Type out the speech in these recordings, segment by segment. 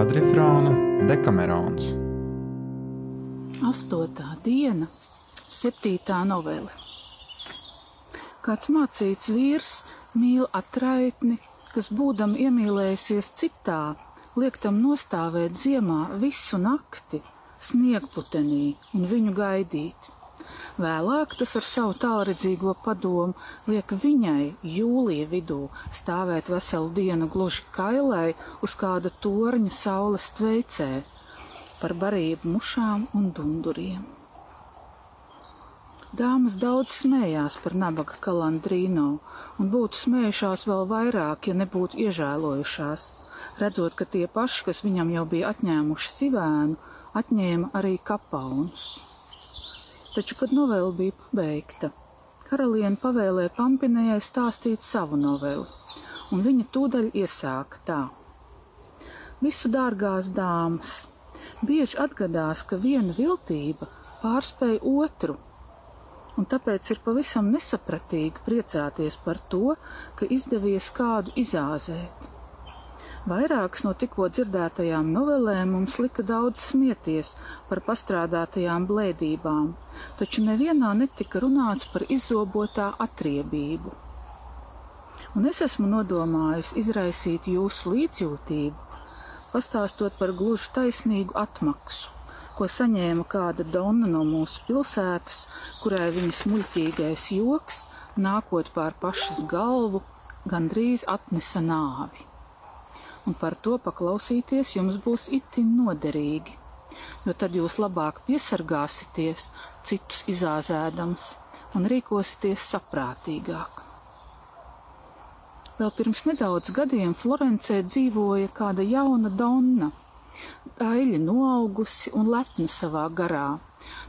kvadrifrāna Dekamerons. Astotā diena, septītā novele. Kāds mācīts vīrs mīl atraitni, kas būdam iemīlējusies citā, liek tam nostāvēt ziemā visu nakti, sniegputenī un viņu gaidīt. Vēlāk tas ar savu tālredzīgo padomu liek viņai jūlija vidū stāvēt veselu dienu gluži kailai uz kāda torņa saules tveicē par barību mušām un dunduriem. Dāmas daudz smējās par nabaga kalandrīno, un būtu smējušās vēl vairāk, ja nebūtu iežēlojušās, redzot, ka tie paši, kas viņam jau bija atņēmuši sivēnu, atņēma arī kapaunus. Taču, kad novela bija pabeigta, karaliene pavēlēja Pampinējai stāstīt savu novelu, un viņa tūdaļ iesāka tā. Visu dārgās dāmas, bieži atgadās, ka viena viltība pārspēja otru, un tāpēc ir pavisam nesapratīgi priecāties par to, ka izdevies kādu izāzēt. Vairākas no tikko dzirdētajām novelēm mums lika daudz smieties par pastrādātajām blēdībām, taču nevienā netika runāts par izzobotā atriebību. Un es esmu nodomājis izraisīt jūsu līdzjūtību, pastāstot par gluži taisnīgu atmaksu, ko saņēma kāda donna no mūsu pilsētas, kurai viņas muļķīgais joks, nākot pār pašas galvu, gandrīz atnesa nāvi un par to paklausīties jums būs itin noderīgi, jo tad jūs labāk piesargāsieties citus izāzēdams un rīkosieties saprātīgāk. Vēl pirms nedaudz gadiem Florencē dzīvoja kāda jauna donna, daļa noaugusi un lepna savā garā,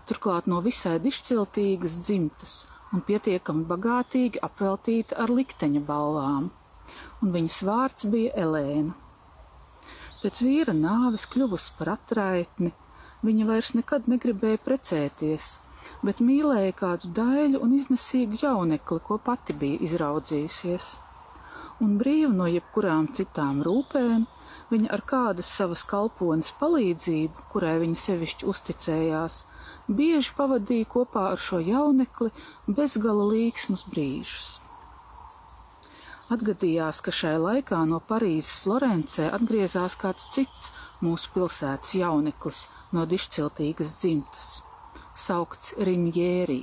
turklāt no visai dišciltīgas dzimtas un pietiekami bagātīgi apveltīta ar likteņa balvām, un viņas vārds bija Elēna. Pēc vīra nāves kļuvusi par atraitni, viņa vairs nekad negribēja precēties, bet mīlēja kādu daļu un iznesīgu jaunekli, ko pati bija izraudzījusies. Un brīva no jebkurām citām rūpēm, viņa ar kādas savas kalpones palīdzību, kurai viņa sevišķi uzticējās, bieži pavadīja kopā ar šo jaunekli bezgala līksmus brīžus. Atgadījās, ka šai laikā no Parīzes Florencē atgriezās kāds cits mūsu pilsētas jauneklis no dišciltīgas dzimtas, saukts Riņģērī,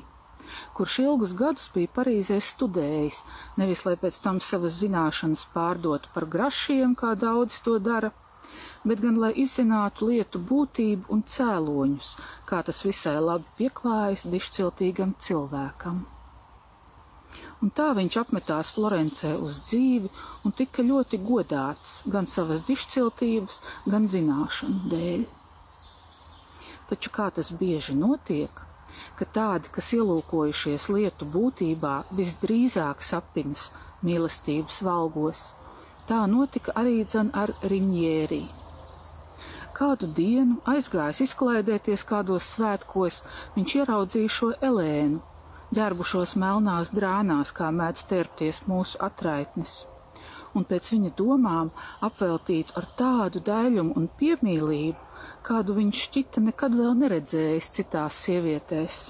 kurš ilgus gadus bija Parīzē studējis, nevis lai pēc tam savas zināšanas pārdotu par grašiem, kā daudz to dara, bet gan lai izzinātu lietu būtību un cēloņus, kā tas visai labi pieklājas dišciltīgam cilvēkam un tā viņš apmetās Florencē uz dzīvi un tika ļoti godāts gan savas dišciltības, gan zināšanu dēļ. Taču kā tas bieži notiek, ka tādi, kas ielūkojušies lietu būtībā, visdrīzāk sapinas mīlestības valgos, tā notika arī dzen ar Riņģērī. Kādu dienu, aizgājis izklaidēties kādos svētkos, viņš ieraudzīja šo Elēnu, ģērbušos melnās drānās, kā mēdz terpties mūsu atraitnes, un pēc viņa domām apveltītu ar tādu daļumu un piemīlību, kādu viņš šķita nekad vēl neredzējis citās sievietēs.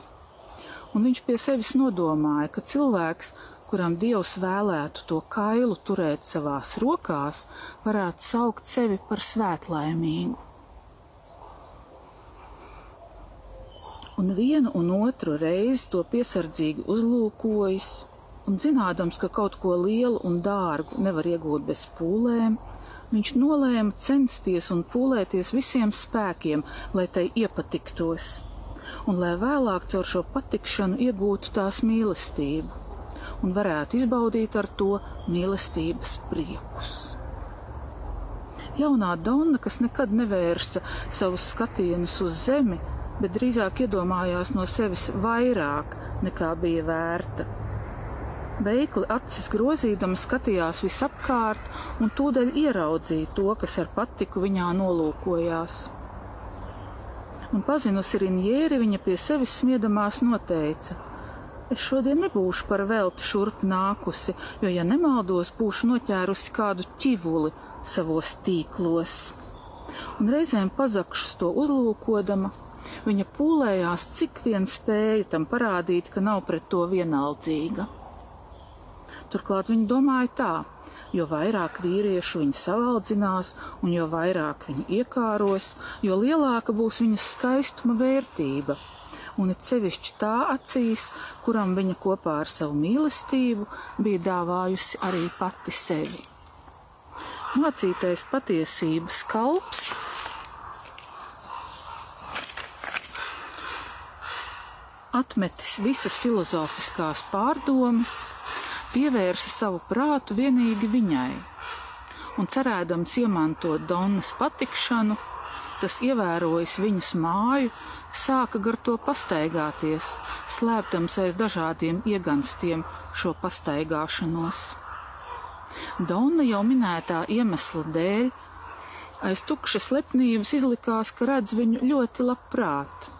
Un viņš pie sevis nodomāja, ka cilvēks, kuram Dievs vēlētu to kailu turēt savās rokās, varētu saukt sevi par svētlaimīgu. Un vienu un otru reizi to piesardzīgi uzlūkojis, un zinādams, ka kaut ko lielu un dārgu nevar iegūt bez pūlēm, viņš nolēma censties un pūlēties visiem spēkiem, lai tai iepatiktos, un lai vēlāk caur šo patikšanu iegūtu tās mīlestību, un varētu izbaudīt ar to mīlestības priekus. Jaunā Donna, kas nekad nevērsa savus skatienus uz zemi, bet drīzāk iedomājās no sevis vairāk nekā bija vērta. Veikli acis grozīdama skatījās visapkārt un tūdaļ ieraudzīja to, kas ar patiku viņā nolūkojās. Un pazinusi Rinjēri, viņa pie sevis smiedamās noteica: Es šodien nebūšu par velti šurp nākusi, jo, ja nemaldos, būšu noķērusi kādu ķivuli savos tīklos. un reizēm pazakšus to uzlūkodama, viņa pūlējās, cik vien spēja tam parādīt, ka nav pret to vienaldzīga. Turklāt viņa domāja tā, jo vairāk vīriešu viņa savaldzinās, un jo vairāk viņa iekāros, jo lielāka būs viņas skaistuma vērtība, un it sevišķi tā acīs, kuram viņa kopā ar savu mīlestību bija dāvājusi arī pati sevi. Mācītais patiesības kalps atmetis visas filozofiskās pārdomas, pievērsa savu prātu vienīgi viņai, un cerēdams iemantot Donnas patikšanu, tas ievērojis viņas māju, sāka gar to pastaigāties, slēptams aiz dažādiem ieganstiem šo pastaigāšanos. Donna jau minētā iemesla dēļ aiz tukšas lepnības izlikās, ka redz viņu ļoti labprāt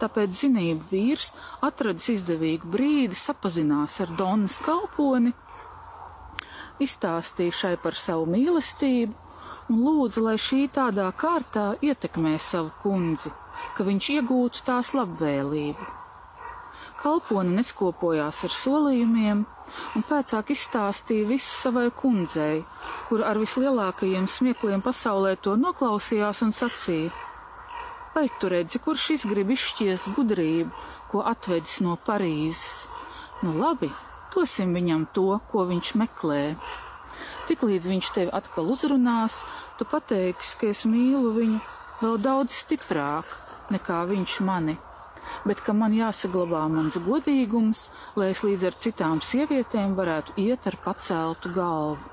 tāpēc zinību vīrs atradis izdevīgu brīdi, sapazinās ar Donnas kalponi, izstāstīja šai par savu mīlestību un lūdza, lai šī tādā kārtā ietekmē savu kundzi, ka viņš iegūtu tās labvēlību. Kalpone neskopojās ar solījumiem un pēcāk izstāstīja visu savai kundzei, kur ar vislielākajiem smiekliem pasaulē to noklausījās un sacīja: Vai tu redzi, kur šis grib izšķiest gudrību, ko atvedis no Parīzes? Nu labi, dosim viņam to, ko viņš meklē. Tiklīdz viņš tevi atkal uzrunās, tu pateiksi, ka es mīlu viņu vēl daudz stiprāk nekā viņš mani, bet ka man jāsaglabā mans godīgums, lai es līdz ar citām sievietēm varētu iet ar paceltu galvu.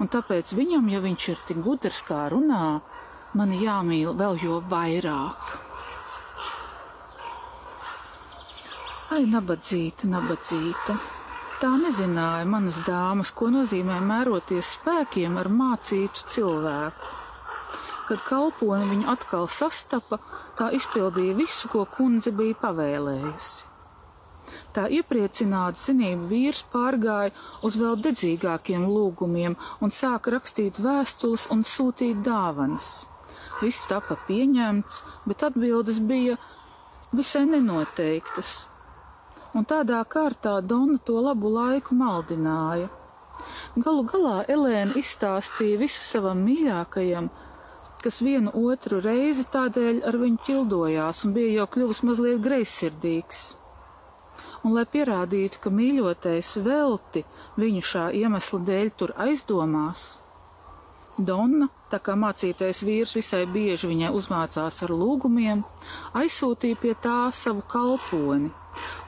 Un tāpēc viņam, ja viņš ir tik gudrs kā runā, mani jāmīl vēl jo vairāk. Ai, nabadzīta, nabadzīta! Tā nezināja manas dāmas, ko nozīmē mēroties spēkiem ar mācītu cilvēku. Kad kalponi viņu atkal sastapa, tā izpildīja visu, ko kundze bija pavēlējusi. Tā iepriecināts zinību vīrs pārgāja uz vēl dedzīgākiem lūgumiem un sāka rakstīt vēstules un sūtīt dāvanas. Viss tika pieņemts, bet atbildes bija visai nenoteiktas. Un tādā kārtā Donna to labu laiku maldināja. Galu galā Elēna izstāstīja visu savam mīļākajam, kas vienu otru reizi tādēļ ar viņu ķildojās un bija jau kļuvis mazliet greizsirdīgs. Un, lai pierādītu, ka mīļotais velti viņu šā iemesla dēļ tur aizdomās, Donna, tā kā mācītais vīrs visai bieži viņai uzmācās ar lūgumiem, aizsūtīja pie tā savu kalponi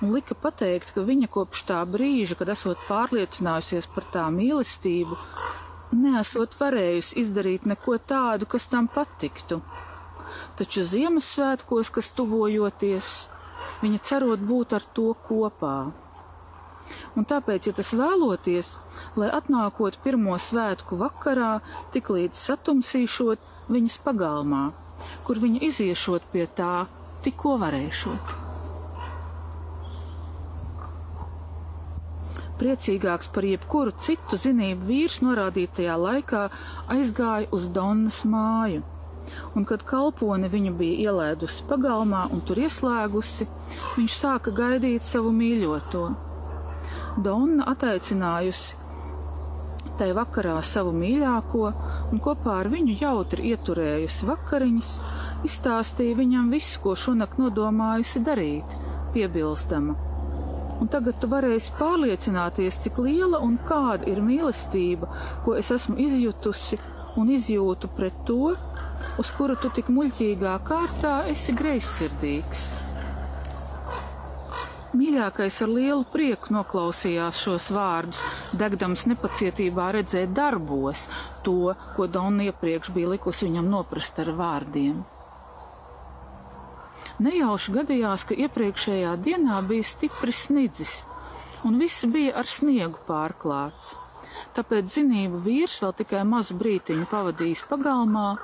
un lika pateikt, ka viņa kopš tā brīža, kad esot pārliecinājusies par tā mīlestību, neesot varējusi izdarīt neko tādu, kas tam patiktu. Taču Ziemassvētkos, kas tuvojoties, viņa cerot būt ar to kopā un tāpēc, ja tas vēloties, lai atnākot pirmo svētku vakarā, tik līdz satumsīšot viņas pagalmā, kur viņa iziešot pie tā, tikko varēšot. Priecīgāks par jebkuru citu zinību vīrs norādītajā laikā aizgāja uz Donnas māju, un kad kalpone viņu bija ielēdusi pagalmā un tur ieslēgusi, viņš sāka gaidīt savu mīļoto. Donna ataicinājusi tai vakarā savu mīļāko un kopā ar viņu jautri ieturējusi vakariņas, izstāstīja viņam visu, ko šonakt nodomājusi darīt, piebilstama. Un tagad tu varēsi pārliecināties, cik liela un kāda ir mīlestība, ko es esmu izjutusi un izjūtu pret to, uz kuru tu tik muļķīgā kārtā esi greizsirdīgs. Mīļākais ar lielu prieku noklausījās šos vārdus, degdams nepacietībā redzēt darbos to, ko Donna iepriekš bija likusi viņam noprast ar vārdiem. Nejauši gadījās, ka iepriekšējā dienā bija stipri snidzis, un viss bija ar sniegu pārklāts. Tāpēc zinību vīrs vēl tikai mazu brītiņu pavadījis pagalmā,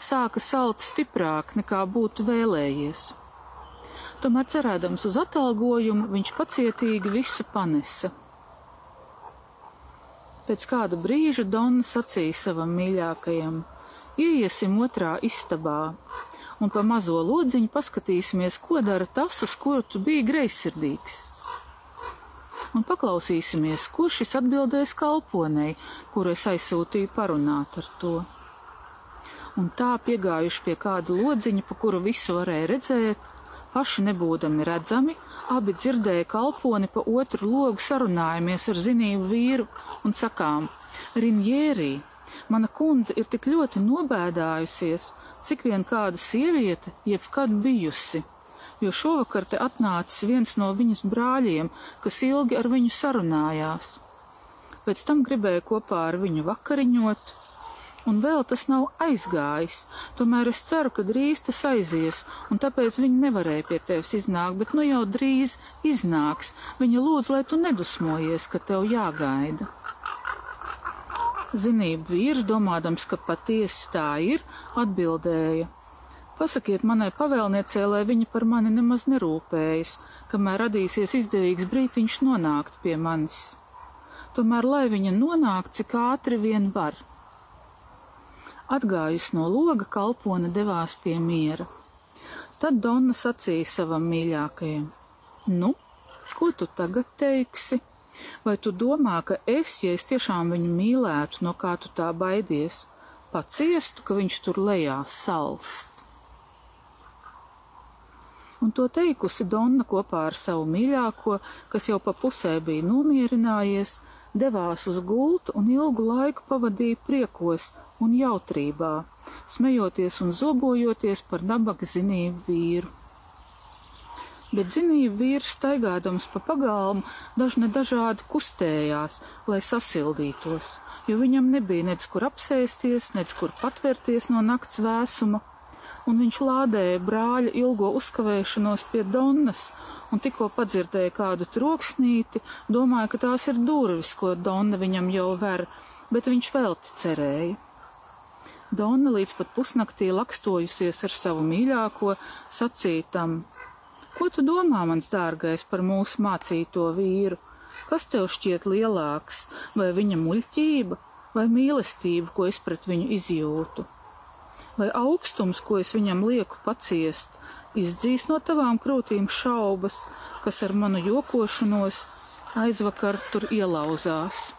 sāka salt stiprāk nekā būtu vēlējies. Tomēr cerēdams uz atalgojumu, viņš pacietīgi visu panesa. Pēc kāda brīža Donna sacīja savam mīļākajam: Ieiesim otrā istabā, un pa mazo lodziņu paskatīsimies, ko dara tas, uz kuru tu biji greizsirdīgs. Un paklausīsimies, ko šis atbildēs kalponei, kuru es aizsūtīju parunāt ar to. Un tā piegājuši pie kāda lodziņa, pa kuru visu varēja redzēt, paši nebūdami redzami, abi dzirdēja kalponi pa otru logu sarunājamies ar zinību vīru un sakām: Rinjērī, mana kundze ir tik ļoti nobēdājusies, cik vien kāda sieviete jebkad bijusi, jo šovakar te atnācis viens no viņas brāļiem, kas ilgi ar viņu sarunājās. Pēc tam gribēja kopā ar viņu vakariņot, un vēl tas nav aizgājis. Tomēr es ceru, ka drīz tas aizies, un tāpēc viņi nevarēja pie tevis iznākt, bet nu jau drīz iznāks. Viņa lūdz, lai tu nedusmojies, ka tev jāgaida. Zinību vīrs, domādams, ka patiesi tā ir, atbildēja. Pasakiet manai pavēlniecei, lai viņa par mani nemaz nerūpējas, kamēr radīsies izdevīgs brītiņš nonākt pie manis. Tomēr, lai viņa nonāk, cik ātri vien var. Atgājusi no loga, kalpone devās pie miera. Tad Donna sacīja savam mīļākajam: Nu, ko tu tagad teiksi? Vai tu domā, ka es, ja es tiešām viņu mīlētu, no kā tu tā baidies, paciestu, ka viņš tur lejā salst? Un to teikusi Donna kopā ar savu mīļāko, kas jau pa pusē bija nomierinājies, devās uz gultu un ilgu laiku pavadīja priekos un jautrībā, smejoties un zobojoties par nabaga zinību vīru. Bet zinīja vīrs staigādams pa pagalmu dažne dažādi kustējās, lai sasildītos, jo viņam nebija nec kur apsēsties, nec kur patvērties no nakts vēsuma, un viņš lādēja brāļa ilgo uzkavēšanos pie Donnas, un tikko padzirdēja kādu troksnīti, domāja, ka tās ir durvis, ko Donna viņam jau ver, bet viņš velti cerēja. Donna līdz pat pusnaktī lakstojusies ar savu mīļāko, sacītam, Ko tu domā, mans dārgais, par mūsu mācīto vīru? Kas tev šķiet lielāks, vai viņa muļķība, vai mīlestība, ko es pret viņu izjūtu? Vai augstums, ko es viņam lieku paciest, izdzīs no tavām krūtīm šaubas, kas ar manu jokošanos aizvakar tur ielauzās?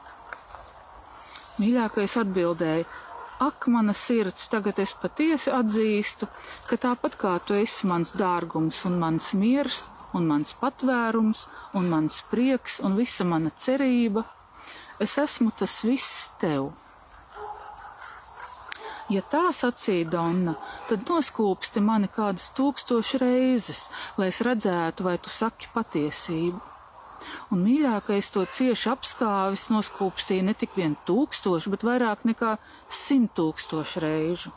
Mīļākais atbildēja: Ak, mana sirds, tagad es patiesi atzīstu, ka tāpat kā tu esi mans dārgums un mans miers, un mans patvērums, un mans prieks, un visa mana cerība, es esmu tas viss tev. Ja tā sacīja Donna, tad noskūpsti mani kādas tūkstoši reizes, lai es redzētu, vai tu saki patiesību un mīļākais to cieši apskāvis noskūpstīja ne tik vien tūkstoši, bet vairāk nekā simt tūkstoši reižu.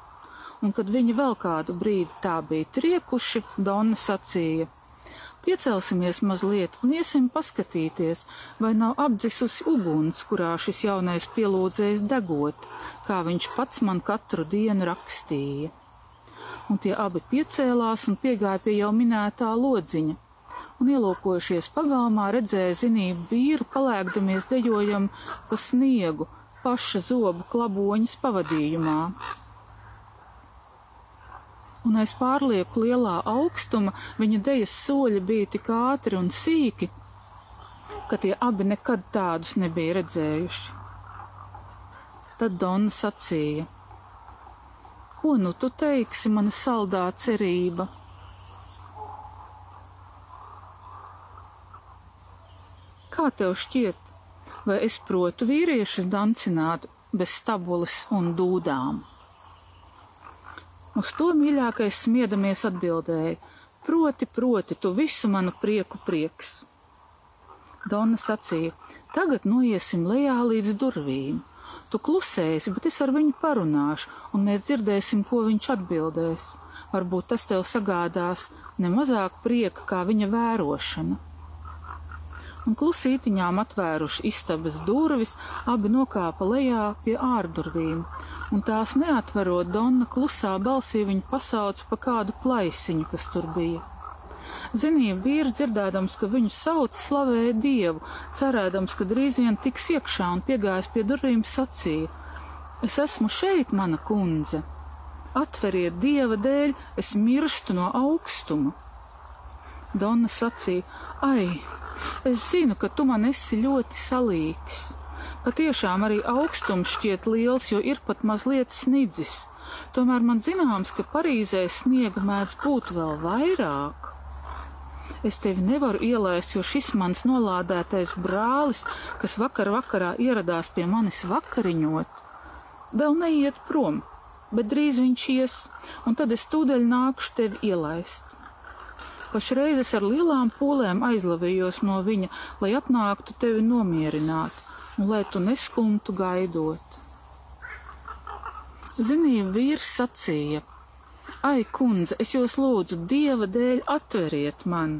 Un, kad viņi vēl kādu brīdi tā bija triekuši, Donna sacīja: Piecelsimies mazliet un iesim paskatīties, vai nav apdzisusi uguns, kurā šis jaunais pielūdzējs degot, kā viņš pats man katru dienu rakstīja. Un tie abi piecēlās un piegāja pie jau minētā lodziņa, un ielūkojušies pagalmā redzēja zinību vīru palēkdamies dejojam pa sniegu paša zobu klaboņas pavadījumā. Un aiz pārlieku lielā augstuma viņa dejas soļi bija tik ātri un sīki, ka tie abi nekad tādus nebija redzējuši. Tad Donna sacīja: Ko nu tu teiksi, mana saldā cerība? Kā tev šķiet, vai es protu vīriešus dancināt bez stabulas un dūdām? Uz to mīļākais smiedamies atbildēja: Proti, proti, tu visu manu prieku prieks. Donna sacīja: Tagad noiesim lejā līdz durvīm. Tu klusēsi, bet es ar viņu parunāšu, un mēs dzirdēsim, ko viņš atbildēs. Varbūt tas tev sagādās nemazāk prieka kā viņa vērošana un klusītiņām atvēruši istabas durvis, abi nokāpa lejā pie ārdurvīm, un tās neatverot Donna klusā balsī viņu pasauc pa kādu plaisiņu, kas tur bija. Zinīja vīrs dzirdēdams, ka viņu sauc slavēja dievu, cerēdams, ka drīz vien tiks iekšā un piegājis pie durvīm sacīja: Es esmu šeit, mana kundze! Atveriet dieva dēļ, es mirstu no augstuma. Donna sacīja: Ai, es zinu, ka tu man esi ļoti salīgs. Patiešām arī augstums šķiet liels, jo ir pat mazliet snidzis. Tomēr man zināms, ka Parīzē sniega mēdz būt vēl vairāk. Es tevi nevaru ielaist, jo šis mans nolādētais brālis, kas vakar vakarā ieradās pie manis vakariņot, vēl neiet prom, bet drīz viņš ies, un tad es tūdaļ nākšu tevi ielaist. Pašreiz es ar lielām pūlēm aizlavījos no viņa, lai atnāktu tevi nomierināt, un lai tu neskumtu gaidot. Zinīja vīrs sacīja: Ai, kundze, es jūs lūdzu, dieva dēļ atveriet man,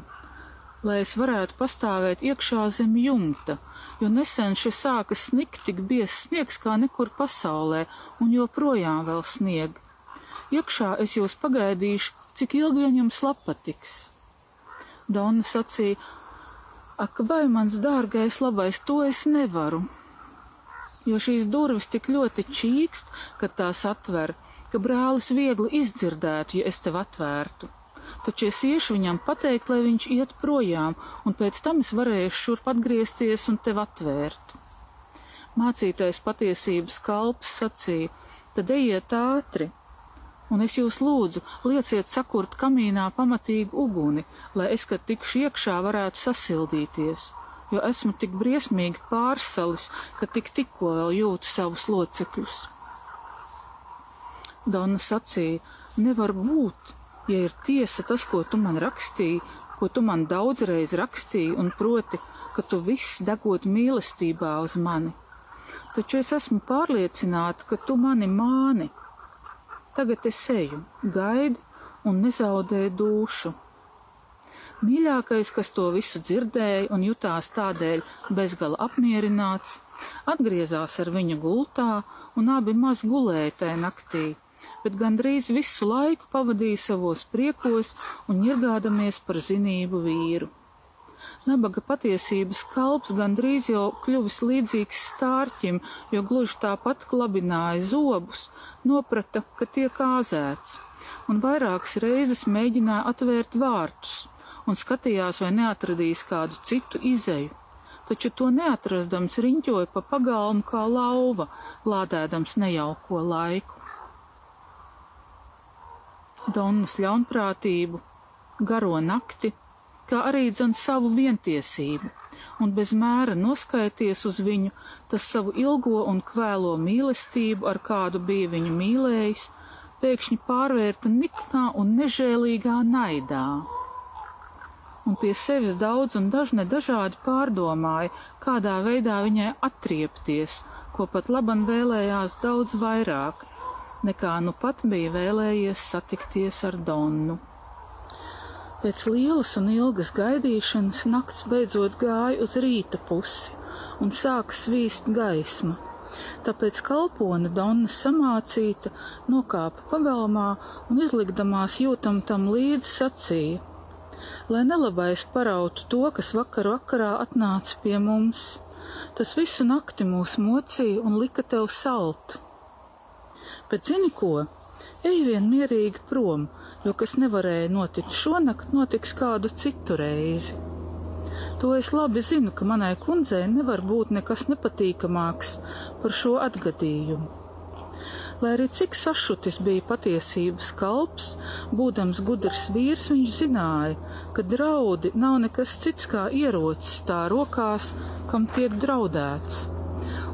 lai es varētu pastāvēt iekšā zem jumta, jo nesen šie sāka snikt tik bies sniegs kā nekur pasaulē, un joprojām vēl snieg. Iekšā es jūs pagaidīšu, cik ilgi vien jums lapatiks. Donna sacīja: Ak, vai mans dārgais labais, to es nevaru, jo šīs durvis tik ļoti čīkst, kad tās atver, ka brālis viegli izdzirdētu, ja es tev atvērtu. Taču es iešu viņam pateikt, lai viņš iet projām, un pēc tam es varēšu šurp atgriezties un tev atvērt. Mācītais patiesības kalps sacīja: Tad ejiet ātri, un es jūs lūdzu, lieciet sakurt kamīnā pamatīgu uguni, lai es, kad tikšu iekšā, varētu sasildīties, jo esmu tik briesmīgi pārsalis, ka tik tikko vēl jūtu savus locekļus. Donna sacīja, nevar būt, ja ir tiesa tas, ko tu man rakstīji, ko tu man daudzreiz rakstīji, un proti, ka tu viss degot mīlestībā uz mani. Taču es esmu pārliecināta, ka tu mani māni, Tagad es eju, gaidi un nezaudēju dušu. Mīļākais, kas to visu dzirdēja un jutās tādēļ bezgala apmierināts, atgriezās ar viņu gultā un abi maz gulēja tajā naktī, bet gandrīz visu laiku pavadīja savos priekos un ņirgādamies par zinību vīru. Nabaga patiesības kalps gandrīz jau kļuvis līdzīgs stārķim, jo gluži tāpat klabināja zobus, noprata, ka tiek āzēts, un vairākas reizes mēģināja atvērt vārtus, un skatījās, vai neatradīs kādu citu izeju. Taču to neatrastams riņķoja pa pagalmu kā lauva, lādēdams nejauko laiku. Donnas ļaunprātību, garo nakti kā arī dzen savu vientiesību, un bez mēra noskaities uz viņu, tas savu ilgo un kvēlo mīlestību, ar kādu bija viņu mīlējis, pēkšņi pārvērta niknā un nežēlīgā naidā. Un pie sevis daudz un dažne dažādi pārdomāja, kādā veidā viņai atriepties, ko pat laban vēlējās daudz vairāk, nekā nu pat bija vēlējies satikties ar Donnu. Pēc lielas un ilgas gaidīšanas nakts beidzot gāja uz rīta pusi un sāka svīst gaisma. Tāpēc kalpone Donna samācīta nokāpa pagalmā un izlikdamās jūtam tam līdzi sacīja, lai nelabais parautu to, kas vakar vakarā atnāca pie mums. Tas visu nakti mūs mocīja un lika tev salt. Bet zini ko? Ej vien mierīgi prom, jo kas nevarēja notikt šonakt, notiks kādu citu reizi. To es labi zinu, ka manai kundzei nevar būt nekas nepatīkamāks par šo atgadījumu. Lai arī cik sašutis bija patiesības kalps, būdams gudrs vīrs, viņš zināja, ka draudi nav nekas cits kā ierocis tā rokās, kam tiek draudēts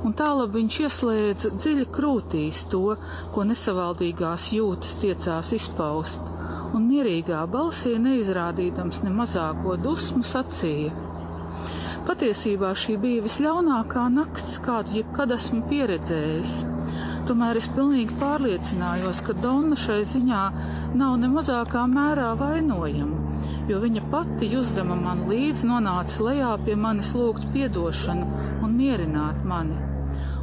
un tālāk viņš ieslēdza dziļi krūtīs to, ko nesavaldīgās jūtas tiecās izpaust, un mierīgā balsī neizrādīdams ne mazāko dusmu sacīja. Patiesībā šī bija visļaunākā nakts, kādu jebkad esmu pieredzējis. Tomēr es pilnīgi pārliecinājos, ka Donna šai ziņā nav ne mazākā mērā vainojama, jo viņa pati jusdama man līdzi nonāca lejā pie manis lūgt piedošanu un mierināt mani.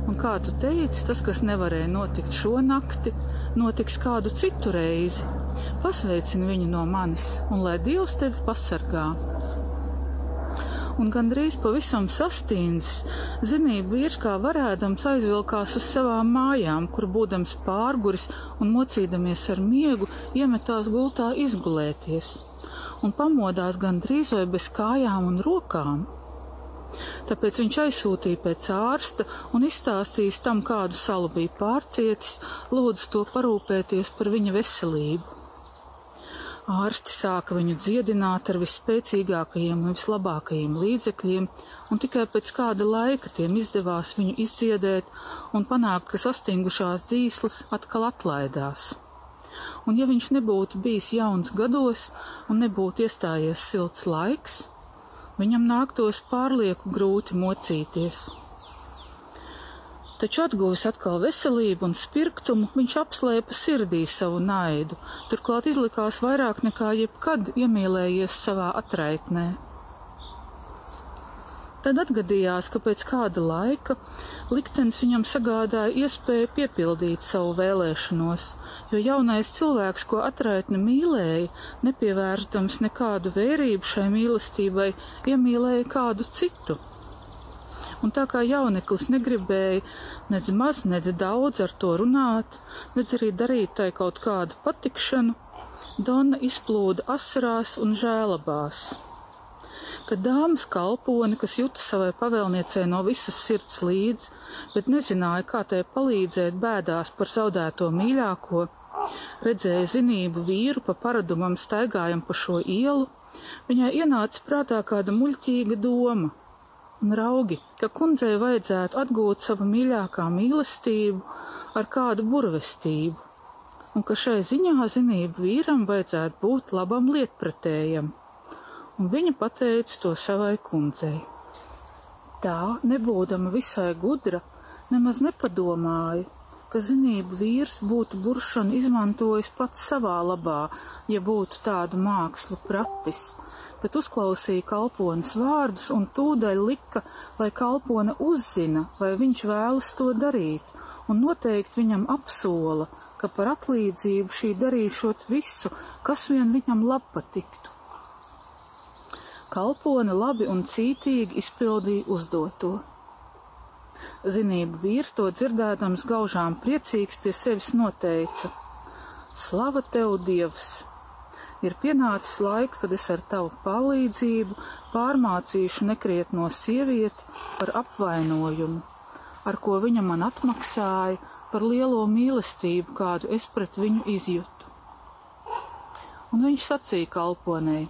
Un kā tu teici, tas, kas nevarēja notikt šo nakti, notiks kādu citu reizi. Pasveicini viņu no manis, un lai Dievs tevi pasargā. un gandrīz pavisam sastīndzis, zinību vīrs kā varēdams aizvilkās uz savām mājām, kur būdams pārguris un mocīdamies ar miegu, iemetās gultā izgulēties, un pamodās gandrīz vai bez kājām un rokām. Tāpēc viņš aizsūtīja pēc ārsta un izstāstījis tam, kādu salu bija pārcietis, lūdzu to parūpēties par viņa veselību. Ārsti sāka viņu dziedināt ar visspēcīgākajiem un vislabākajiem līdzekļiem, un tikai pēc kāda laika tiem izdevās viņu izdziedēt un panākt, ka sastingušās dzīslas atkal atlaidās. Un ja viņš nebūtu bijis jauns gados un nebūtu iestājies silts laiks, viņam nāktos pārlieku grūti mocīties. Taču atguvis atkal veselību un spirktumu, viņš apslēpa sirdī savu naidu, turklāt izlikās vairāk nekā jebkad iemīlējies savā atraitnē. Tad atgadījās, ka pēc kāda laika liktenis viņam sagādāja iespēju piepildīt savu vēlēšanos, jo jaunais cilvēks, ko atraitne mīlēja, nepievērstams nekādu vērību šai mīlestībai, iemīlēja kādu citu un tā kā jauneklis negribēja nedz maz, nedz daudz ar to runāt, nedz arī darīt tai kaut kādu patikšanu, Donna izplūda asarās un žēlabās. Kad dāmas kalponi, kas juta savai pavēlniecei no visas sirds līdz, bet nezināja, kā tai palīdzēt bēdās par zaudēto mīļāko, redzēja zinību vīru pa paradumam staigājam pa šo ielu, viņai ienāca prātā kāda muļķīga doma un raugi, ka kundzei vajadzētu atgūt savu mīļākā mīlestību ar kādu burvestību, un ka šai ziņā zinību vīram vajadzētu būt labam lietpratējam, un viņa pateica to savai kundzei. Tā, nebūdama visai gudra, nemaz nepadomāja, ka zinību vīrs būtu buršanu izmantojis pats savā labā, ja būtu tādu mākslu pratis bet uzklausīja kalpones vārdus un tūdaļ lika, lai kalpone uzzina, vai viņš vēlas to darīt, un noteikti viņam apsola, ka par atlīdzību šī darīšot visu, kas vien viņam labpatiktu. Kalpone labi un cītīgi izpildīja uzdoto. Zinību vīrs to dzirdēdams gaužām priecīgs pie sevis noteica: Slava tev, Dievs! Ir pienācis laiks, kad es ar tavu palīdzību pārmācīšu nekrietno sievieti par apvainojumu, ar ko viņa man atmaksāja par lielo mīlestību, kādu es pret viņu izjūtu. Un viņš sacīja kalponei: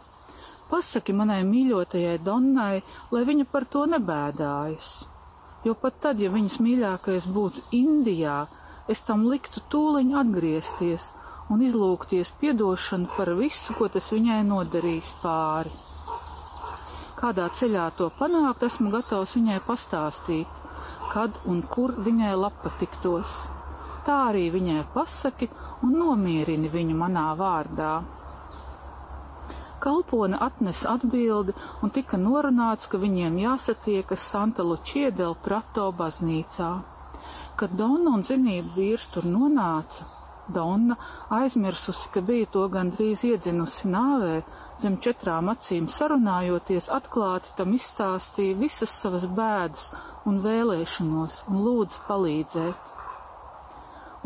Pasaki manai mīļotajai Donnai, lai viņa par to nebēdājas, jo pat tad, ja viņas mīļākais būtu Indijā, es tam liktu tūliņ atgriezties un izlūgties piedošanu par visu, ko tas viņai nodarījis pāri. Kādā ceļā to panākt, esmu gatavs viņai pastāstīt, kad un kur viņai lapa tiktos. Tā arī viņai pasaki un nomierini viņu manā vārdā. Kalpone atnesa atbildi un tika norunāts, ka viņiem jāsatiekas Santa Lučiedel Prato baznīcā. Kad Donna un zinību vīrs tur nonāca, Donna, aizmirsusi, ka bija to gandrīz iedzinusi nāvē, zem četrām acīm sarunājoties, atklāti tam izstāstīja visas savas bēdas un vēlēšanos un lūdza palīdzēt.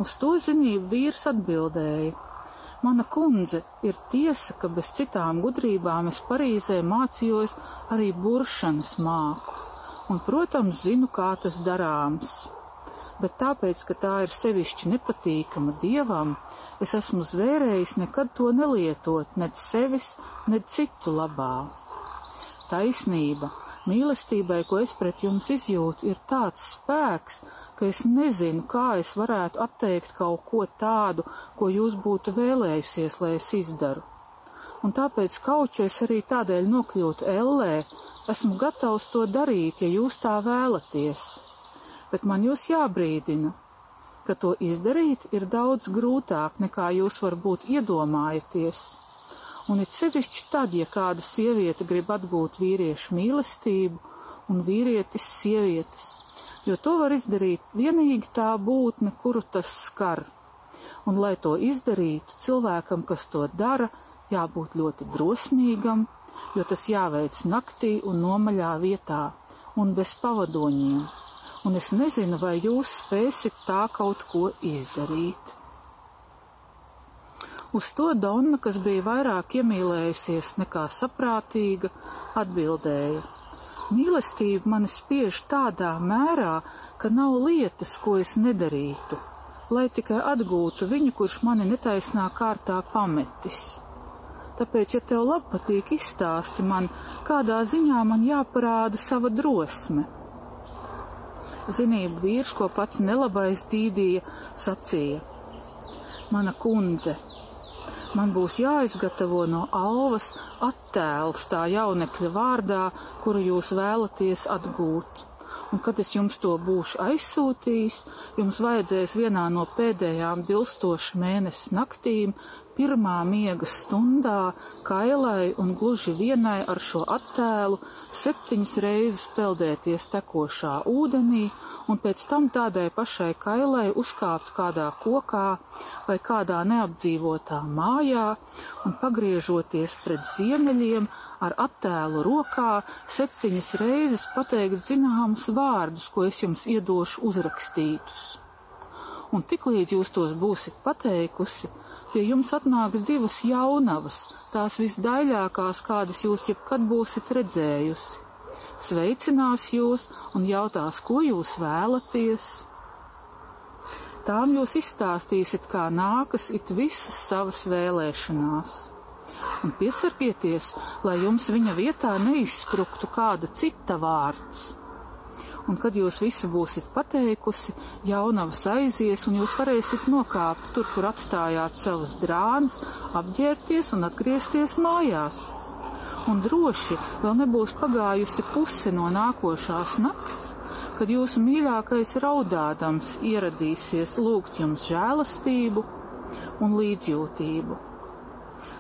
Uz to zinību vīrs atbildēja: Mana kundze, ir tiesa, ka bez citām gudrībām es Parīzē mācījos arī buršanas māku, un, protams, zinu, kā tas darāms bet tāpēc, ka tā ir sevišķi nepatīkama dievam, es esmu zvērējis nekad to nelietot, nec sevis, nec citu labā. Taisnība, mīlestībai, ko es pret jums izjūtu, ir tāds spēks, ka es nezinu, kā es varētu atteikt kaut ko tādu, ko jūs būtu vēlējusies, lai es izdaru. Un tāpēc kaučies arī tādēļ nokļūt ellē, esmu gatavs to darīt, ja jūs tā vēlaties bet man jūs jābrīdina, ka to izdarīt ir daudz grūtāk nekā jūs varbūt iedomājaties. Un it sevišķi tad, ja kāda sieviete grib atgūt vīriešu mīlestību un vīrietis sievietes, jo to var izdarīt vienīgi tā būtne, kuru tas skar. Un, lai to izdarītu, cilvēkam, kas to dara, jābūt ļoti drosmīgam, jo tas jāveic naktī un nomaļā vietā un bez pavadoņiem, un es nezinu, vai jūs spēsit tā kaut ko izdarīt. Uz to Donna, kas bija vairāk iemīlējusies nekā saprātīga, atbildēja: Mīlestība mani spiež tādā mērā, ka nav lietas, ko es nedarītu, lai tikai atgūtu viņu, kurš mani netaisnā kārtā pametis. Tāpēc, ja tev patīk izstāsti man, kādā ziņā man jāparāda sava drosme. Zinību vīrs, ko pats nelabais dīdīja, sacīja: Mana kundze, man būs jāizgatavo no alvas attēls tā jaunekļa vārdā, kuru jūs vēlaties atgūt. Un kad es jums to būšu aizsūtījis, jums vajadzēs vienā no pēdējām dilstošu mēnesi naktīm pirmā miega stundā kailai un gluži vienai ar šo attēlu septiņas reizes peldēties tekošā ūdenī un pēc tam tādai pašai kailai uzkāpt kādā kokā vai kādā neapdzīvotā mājā un pagriežoties pret ziemeļiem ar attēlu rokā septiņas reizes pateikt zināmus vārdus, ko es jums iedošu uzrakstītus. Un tiklīdz jūs tos būsiet pateikusi, pie jums atnāks divas jaunavas, tās visdaļākās, kādas jūs jebkad būsiet redzējusi. Sveicinās jūs un jautās, ko jūs vēlaties. Tām jūs izstāstīsiet, kā nākas it visas savas vēlēšanās. Un piesargieties, lai jums viņa vietā neizspruktu kāda cita vārds un kad jūs visi būsiet pateikusi, jaunavas aizies, un jūs varēsiet nokāpt tur, kur atstājāt savas drānas, apģērbties un atgriezties mājās. Un droši vēl nebūs pagājusi puse no nākošās nakts, kad jūsu mīļākais raudādams ieradīsies lūgt jums žēlastību un līdzjūtību.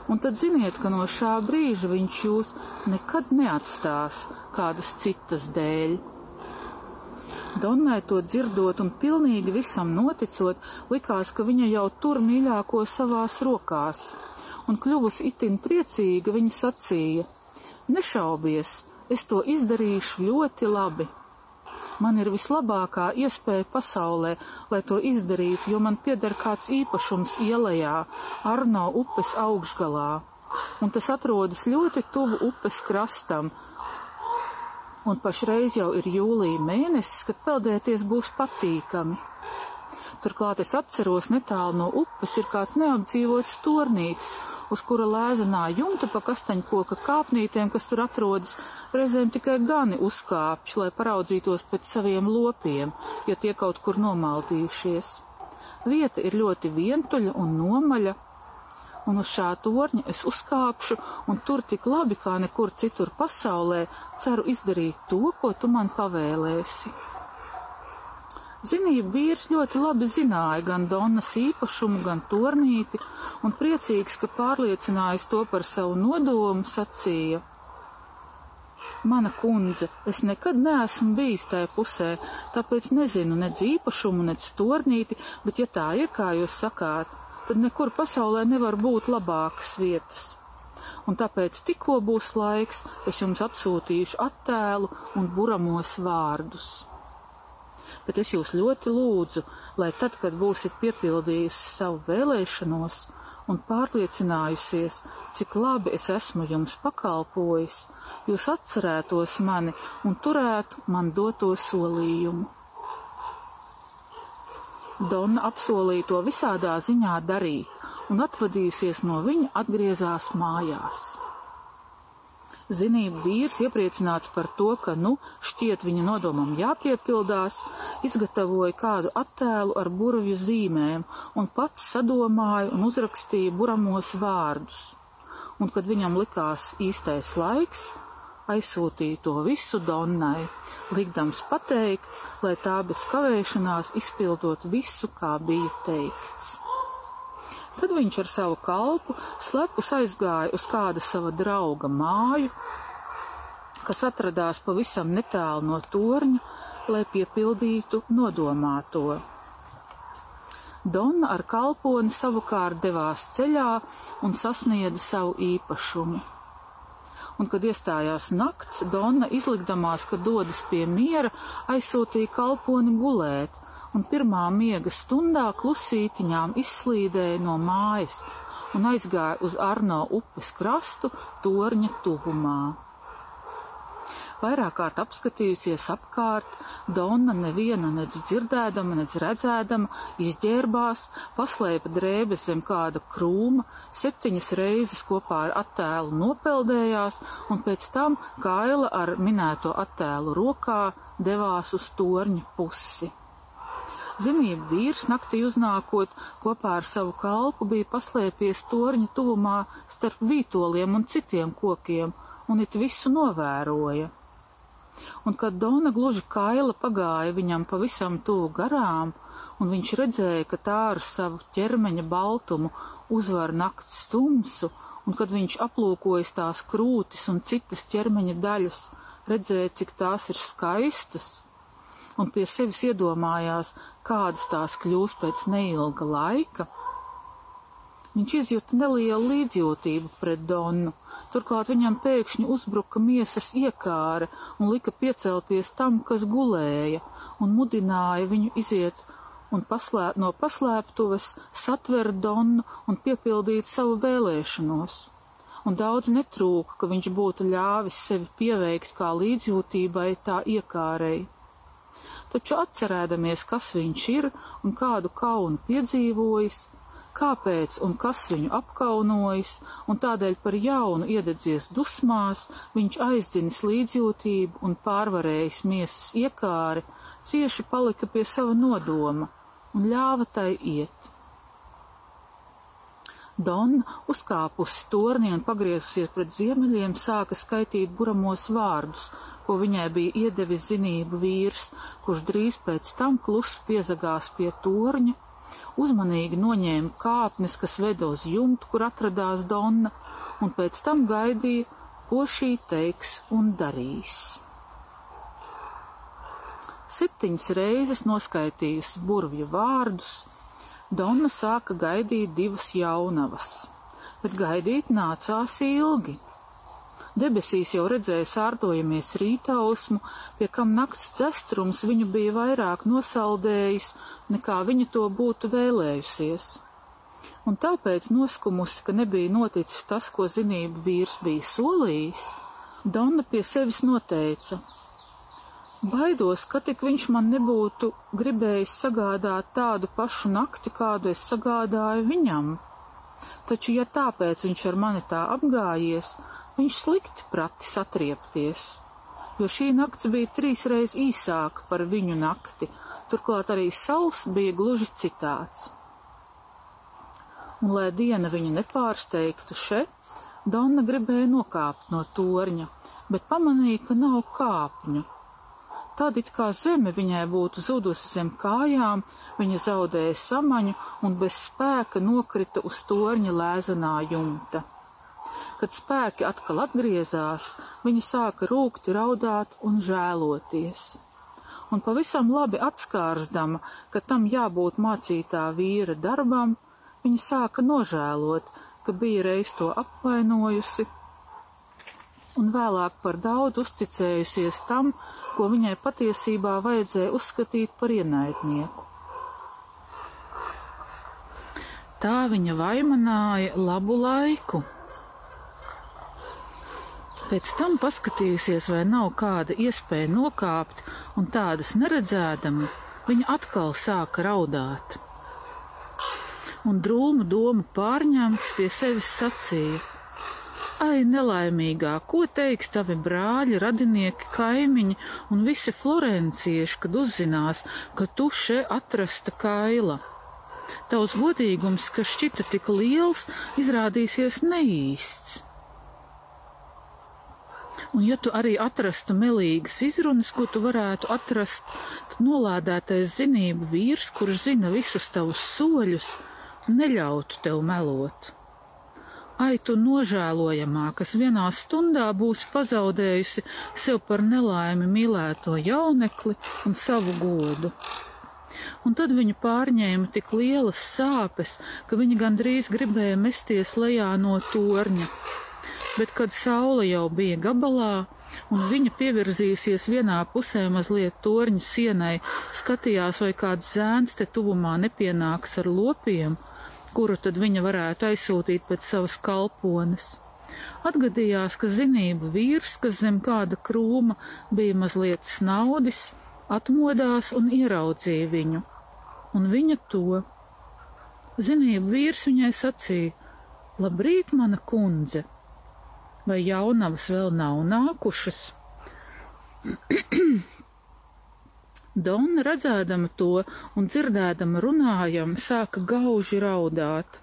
Un tad ziniet, ka no šā brīža viņš jūs nekad neatstās kādas citas dēļ. Donnai to dzirdot un pilnīgi visam noticot, likās, ka viņa jau tur mīļāko savās rokās, un kļuvusi itin priecīga, viņa sacīja: Nešaubies, es to izdarīšu ļoti labi. Man ir vislabākā iespēja pasaulē, lai to izdarītu, jo man pieder kāds īpašums ielējā, Arno upes augšgalā, un tas atrodas ļoti tuvu upes krastam, un pašreiz jau ir jūlija mēnesis, kad peldēties būs patīkami. Turklāt es atceros, netālu no upes ir kāds neapdzīvots tornītis, uz kura lēzenā jumta pa kastaņkoka kāpnītēm, kas tur atrodas, reizēm tikai gani uzkāpj, lai paraudzītos pēc saviem lopiem, ja tie kaut kur nomaldījušies. Vieta ir ļoti vientuļa un nomaļa, un uz šā torņa es uzkāpšu, un tur tik labi kā nekur citur pasaulē ceru izdarīt to, ko tu man pavēlēsi. Zinību vīrs ļoti labi zināja gan Donnas īpašumu, gan tornīti, un priecīgs, ka pārliecinājis to par savu nodomu, sacīja: Mana kundze, es nekad neesmu bijis tajā pusē, tāpēc nezinu nec īpašumu, nec tornīti, bet ja tā ir, kā jūs sakāt, tad nekur pasaulē nevar būt labākas vietas. Un tāpēc tikko būs laiks, es jums atsūtīšu attēlu un buramos vārdus. Bet es jūs ļoti lūdzu, lai tad, kad būsiet piepildījusi savu vēlēšanos un pārliecinājusies, cik labi es esmu jums pakalpojis, jūs atcerētos mani un turētu man doto solījumu. Donna apsolīja to visādā ziņā darīt, un atvadījusies no viņa atgriezās mājās. Zinību vīrs, iepriecināts par to, ka, nu, šķiet viņa nodomam jāpiepildās, izgatavoja kādu attēlu ar burvju zīmēm un pats sadomāja un uzrakstīja buramos vārdus. Un, kad viņam likās īstais laiks, aizsūtīja to visu Donnai, likdams pateikt, lai tā bez kavēšanās izpildot visu, kā bija teikts. Tad viņš ar savu kalpu slepus aizgāja uz kāda sava drauga māju, kas atradās pavisam netālu no torņa, lai piepildītu nodomāto. Donna ar kalponi savukārt devās ceļā un sasniedza savu īpašumu un kad iestājās nakts, Donna izlikdamās, ka dodas pie miera, aizsūtīja kalponi gulēt, un pirmā miega stundā klusītiņām izslīdēja no mājas un aizgāja uz Arno upes krastu torņa tuvumā. Vairāk kārt apskatījusies apkārt, Donna neviena nec dzirdēdama, nec redzēdama, izģērbās, paslēpa drēbes zem kāda krūma, septiņas reizes kopā ar attēlu nopeldējās, un pēc tam Kaila ar minēto attēlu rokā devās uz torņa pusi. Zinību vīrs naktī uznākot kopā ar savu kalpu bija paslēpies torņa tuvumā starp vītoliem un citiem kokiem, un it visu novēroja un kad Dona gluži kaila pagāja viņam pavisam tuvu garām, un viņš redzēja, ka tā ar savu ķermeņa baltumu uzvar nakts tumsu, un kad viņš aplūkojas tās krūtis un citas ķermeņa daļas, redzēja, cik tās ir skaistas, un pie sevis iedomājās, kādas tās kļūs pēc neilga laika Viņš izjuta nelielu līdzjūtību pret Donu, turklāt viņam pēkšņi uzbruka miesas iekāre un lika piecelties tam, kas gulēja, un mudināja viņu iziet un paslēp, no paslēptuves satvert Donu un piepildīt savu vēlēšanos. Un daudz netrūka, ka viņš būtu ļāvis sevi pieveikt kā līdzjūtībai tā iekārei. Taču atcerēdamies, kas viņš ir un kādu kaunu piedzīvojis, kāpēc un kas viņu apkaunojis, un tādēļ par jaunu iededzies dusmās, viņš aizdzinis līdzjūtību un pārvarējis miesas iekāri, cieši palika pie sava nodoma un ļāva tai iet. Donna, uzkāpusi torni un pagriezusies pret ziemeļiem, sāka skaitīt buramos vārdus, ko viņai bija iedevis zinību vīrs, kurš drīz pēc tam klusi piezagās pie torņa uzmanīgi noņēma kāpnes, kas veda uz jumtu, kur atradās Donna, un pēc tam gaidīja, ko šī teiks un darīs. Septiņas reizes noskaitījusi burvju vārdus, Donna sāka gaidīt divas jaunavas, bet gaidīt nācās ilgi. Debesīs jau redzēja sārdojamies rītausmu, pie kam nakts dzestrums viņu bija vairāk nosaldējis, nekā viņa to būtu vēlējusies. Un tāpēc noskumusi, ka nebija noticis tas, ko zinību vīrs bija solījis, Donna pie sevis noteica. Baidos, ka tik viņš man nebūtu gribējis sagādāt tādu pašu nakti, kādu es sagādāju viņam. Taču, ja tāpēc viņš ar mani tā apgājies, Viņš slikti prati satriepties, jo šī nakts bija trīsreiz īsāka par viņu nakti, turklāt arī saules bija gluži citāds. Un, lai diena viņu nepārsteigtu še, Donna gribēja nokāpt no torņa, bet pamanīja, ka nav kāpņu. Tad it kā zeme viņai būtu zudusi zem kājām, viņa zaudēja samaņu un bez spēka nokrita uz torņa lēzenā jumta. Kad spēki atkal atgriezās, viņa sāka rūkti raudāt un žēloties. Un pavisam labi atskārsdama, ka tam jābūt mācītā vīra darbam, viņa sāka nožēlot, ka bija reiz to apvainojusi un vēlāk par daudz uzticējusies tam, ko viņai patiesībā vajadzēja uzskatīt par ienaidnieku. Tā viņa vaimanāja labu laiku. Pēc tam paskatījusies, vai nav kāda iespēja nokāpt, un tādas neredzēdama, viņa atkal sāka raudāt. Un drūmu domu pārņemt pie sevis sacīja: Ai, nelaimīgā, ko teiks tavi brāļi, radinieki, kaimiņi un visi florencieši, kad uzzinās, ka tu še atrasta kaila? Tavs godīgums, kas šķita tik liels, izrādīsies neīsts. Un ja tu arī atrastu melīgas izrunas, ko tu varētu atrast, tad nolādētais zinību vīrs, kurš zina visus tavus soļus, neļautu tev melot. Ai, tu nožēlojamā, kas vienā stundā būsi pazaudējusi sev par nelaimi mīlēto jaunekli un savu godu. Un tad viņu pārņēma tik lielas sāpes, ka viņa gandrīz gribēja mesties lejā no torņa bet kad saule jau bija gabalā, un viņa pievirzījusies vienā pusē mazliet torņa sienai, skatījās, vai kāds zēns te tuvumā nepienāks ar lopiem, kuru tad viņa varētu aizsūtīt pēc savas kalpones. Atgadījās, ka zinību vīrs, kas zem kāda krūma bija mazliet snaudis, atmodās un ieraudzīja viņu, un viņa to. Zinību vīrs viņai sacīja: Labrīt, mana kundze! Vai jaunavas vēl nav nākušas? Donna, redzēdama to un dzirdēdama runājam, sāka gauži raudāt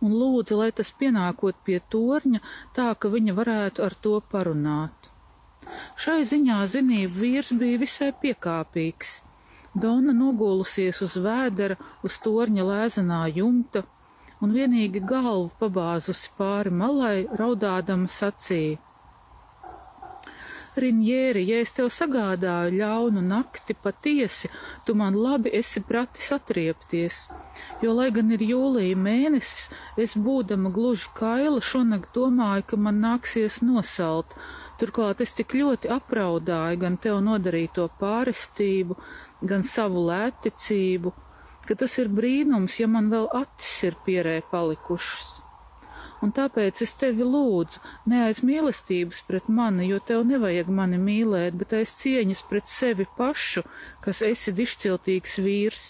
un lūdza, lai tas pienākot pie torņa, tā ka viņa varētu ar to parunāt. Šai ziņā zinību vīrs bija visai piekāpīgs. Dona nogulusies uz vēdera, uz torņa lēzenā jumta, un vienīgi galvu pabāzusi pāri malai, raudādama sacīja. Rinjēri, ja es tev sagādāju ļaunu nakti patiesi, tu man labi esi pratis atriepties, jo, lai gan ir jūlija mēnesis, es būdama gluži kaila šonakt domāju, ka man nāksies nosalt, turklāt es tik ļoti apraudāju gan tev nodarīto pārestību, gan savu lēticību, ka tas ir brīnums, ja man vēl acis ir pierē palikušas. Un tāpēc es tevi lūdzu, ne aiz mīlestības pret mani, jo tev nevajag mani mīlēt, bet aiz cieņas pret sevi pašu, kas esi dišciltīgs vīrs,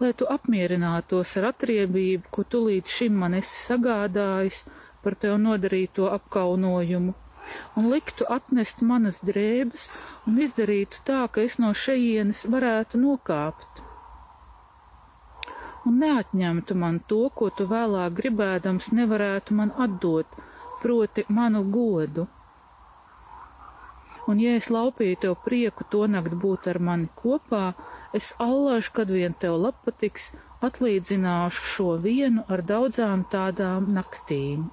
lai tu apmierinātos ar atriebību, ko tu līdz šim man esi sagādājis par tev nodarīto apkaunojumu, un liktu atnest manas drēbes un izdarītu tā, ka es no šejienes varētu nokāpt un neatņemtu man to, ko tu vēlāk gribēdams nevarētu man atdot, proti manu godu. Un ja es laupīju tev prieku to nakt būt ar mani kopā, es allaž, kad vien tev lapatiks, atlīdzināšu šo vienu ar daudzām tādām naktīm.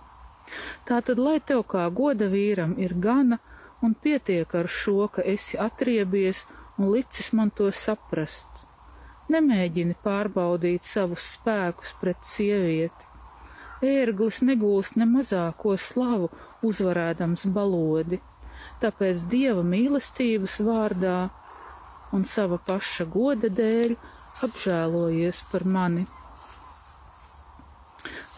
Tātad, lai tev kā goda vīram ir gana un pietiek ar šo, ka esi atriebies un licis man to saprast Nemēģini pārbaudīt savus spēkus pret sievieti. Ērglis negūst ne mazāko slavu, uzvarēdams balodi, tāpēc dieva mīlestības vārdā un sava paša goda dēļ apžēlojies par mani.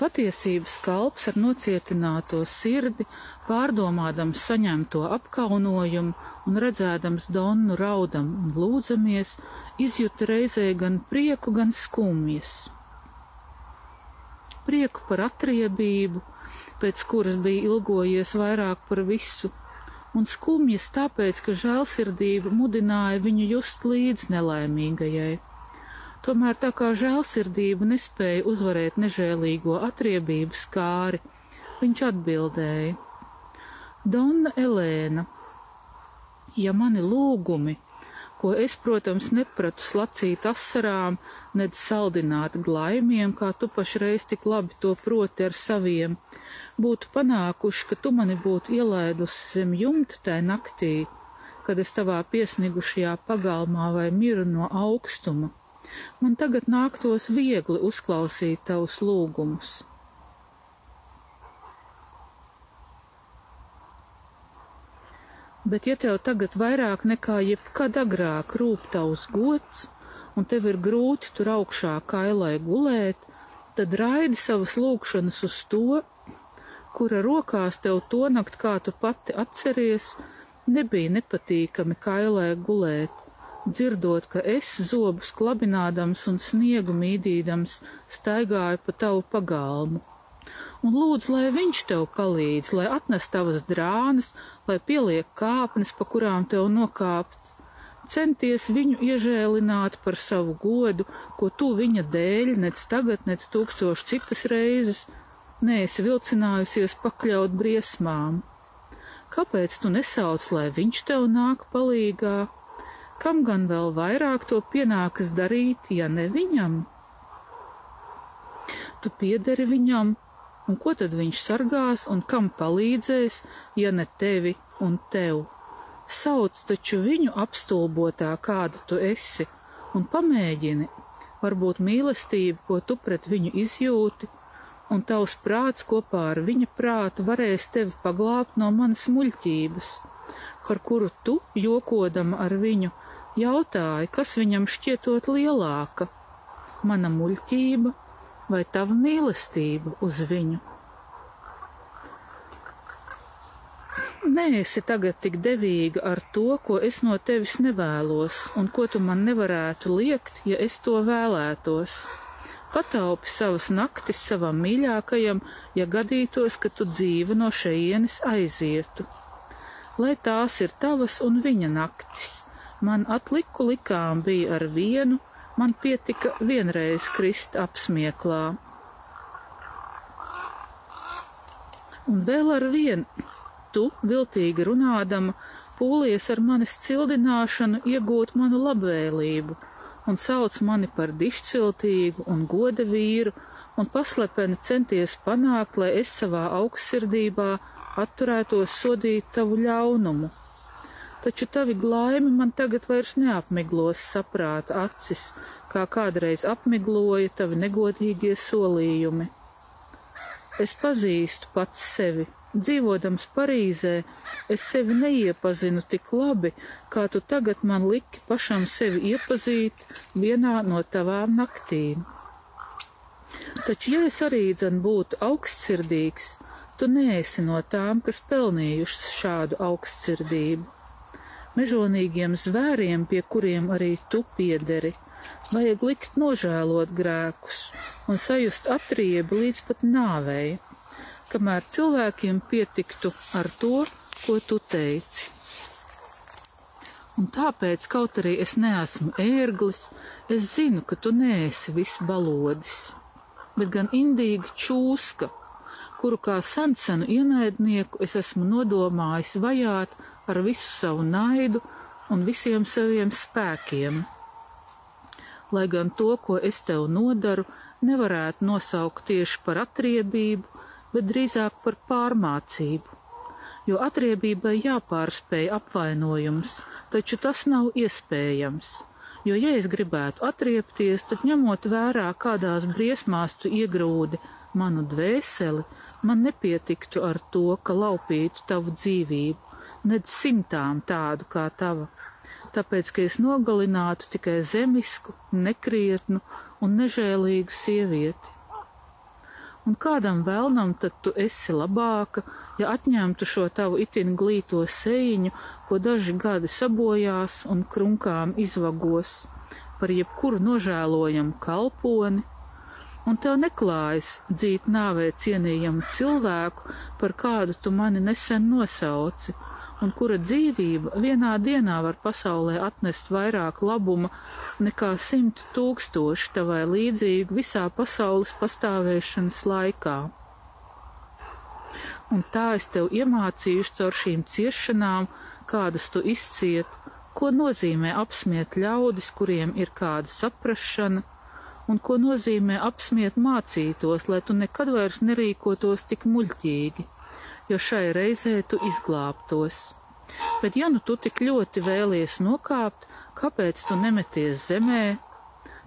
Patiesības kalps ar nocietināto sirdi, pārdomādams saņemto apkaunojumu un redzēdams Donnu raudam un lūdzamies, izjuta reizē gan prieku, gan skumjas. Prieku par atriebību, pēc kuras bija ilgojies vairāk par visu, un skumjas tāpēc, ka žēlsirdība mudināja viņu just līdz nelaimīgajai Tomēr tā kā žēlsirdība nespēja uzvarēt nežēlīgo atriebības kāri, viņš atbildēja: Donna Elēna, ja mani lūgumi, ko es, protams, nepratu slacīt asarām, nedz saldināt glaimiem, kā tu pašreiz tik labi to proti ar saviem, būtu panākuši, ka tu mani būtu ielaidusi zem jumta tai naktī, kad es tavā piesnigušajā pagalmā vai miru no augstuma man tagad nāktos viegli uzklausīt tavus lūgumus. Bet ja tev tagad vairāk nekā jebkad agrāk rūp tavs gods, un tev ir grūti tur augšā kailai gulēt, tad raidi savas lūgšanas uz to, kura rokās tev to nakt, kā tu pati atceries, nebija nepatīkami kailai gulēt dzirdot, ka es zobus klabinādams un sniegu mīdīdams staigāju pa tavu pagalmu. Un lūdzu, lai viņš tev palīdz, lai atnes tavas drānas, lai pieliek kāpnes, pa kurām tev nokāpt. Centies viņu iežēlināt par savu godu, ko tu viņa dēļ, nec tagad, nec tūkstoši citas reizes, neesi vilcinājusies pakļaut briesmām. Kāpēc tu nesauc, lai viņš tev nāk palīgā? kam gan vēl vairāk to pienākas darīt, ja ne viņam? Tu piederi viņam, un ko tad viņš sargās un kam palīdzēs, ja ne tevi un tev? Sauc taču viņu apstulbotā, kāda tu esi, un pamēģini, varbūt mīlestība, ko tu pret viņu izjūti, un tavs prāts kopā ar viņa prātu varēs tevi paglābt no manas muļķības, par kuru tu, jokodama ar viņu, jautāji, kas viņam šķietot lielāka - mana muļķība vai tava mīlestība uz viņu. Nēsi tagad tik devīga ar to, ko es no tevis nevēlos, un ko tu man nevarētu liekt, ja es to vēlētos. Pataupi savas naktis savam mīļākajam, ja gadītos, ka tu dzīve no šejienes aizietu. Lai tās ir tavas un viņa naktis, man atliku likām bija ar vienu, man pietika vienreiz krist apsmieklā. Un vēl ar vienu tu, viltīgi runādama, pūlies ar manis cildināšanu iegūt manu labvēlību, un sauc mani par dišciltīgu un goda vīru, un paslepeni centies panākt, lai es savā augstsirdībā atturētos sodīt tavu ļaunumu. Taču tavi glaimi man tagad vairs neapmiglos saprāta acis, kā kādreiz apmigloja tavi negodīgie solījumi. Es pazīstu pats sevi, Dzīvodams Parīzē, es sevi neiepazinu tik labi, kā tu tagad man liki pašam sevi iepazīt vienā no tavām naktīm. Taču, ja es arī dzen būtu augstsirdīgs, tu neesi no tām, kas pelnījušas šādu augstsirdību. Mežonīgiem zvēriem, pie kuriem arī tu piederi, vajag likt nožēlot grēkus un sajust atriebi līdz pat nāvei kamēr cilvēkiem pietiktu ar to, ko tu teici. Un tāpēc, kaut arī es neesmu ērglis, es zinu, ka tu neesi viss balodis, bet gan indīga čūska, kuru kā sensenu ienaidnieku es esmu nodomājis vajāt ar visu savu naidu un visiem saviem spēkiem. Lai gan to, ko es tev nodaru, nevarētu nosaukt tieši par atriebību, bet drīzāk par pārmācību, jo atriebībai jāpārspēj apvainojums, taču tas nav iespējams, jo, ja es gribētu atriepties, tad ņemot vērā, kādās briesmās tu iegrūdi manu dvēseli, man nepietiktu ar to, ka laupītu tavu dzīvību, nedz simtām tādu kā tava, tāpēc, ka es nogalinātu tikai zemisku, nekrietnu un nežēlīgu sievieti. Un kādam vēlnam tad tu esi labāka, ja atņemtu šo tavu itin glīto sēņu, ko daži gadi sabojās un krunkām izvagos, par jebkuru nožēlojamu kalponi, un tev neklājas dzīt nāvē cienījamu cilvēku, par kādu tu mani nesen nosauci, un kura dzīvība vienā dienā var pasaulē atnest vairāk labuma nekā simt tūkstoši tavai līdzīgu visā pasaules pastāvēšanas laikā. Un tā es tev iemācīšu caur šīm ciešanām, kādas tu izciet, ko nozīmē apsmiet ļaudis, kuriem ir kāda saprašana, un ko nozīmē apsmiet mācītos, lai tu nekad vairs nerīkotos tik muļķīgi jo šai reizē tu izglābtos. Bet ja nu tu tik ļoti vēlies nokāpt, kāpēc tu nemeties zemē?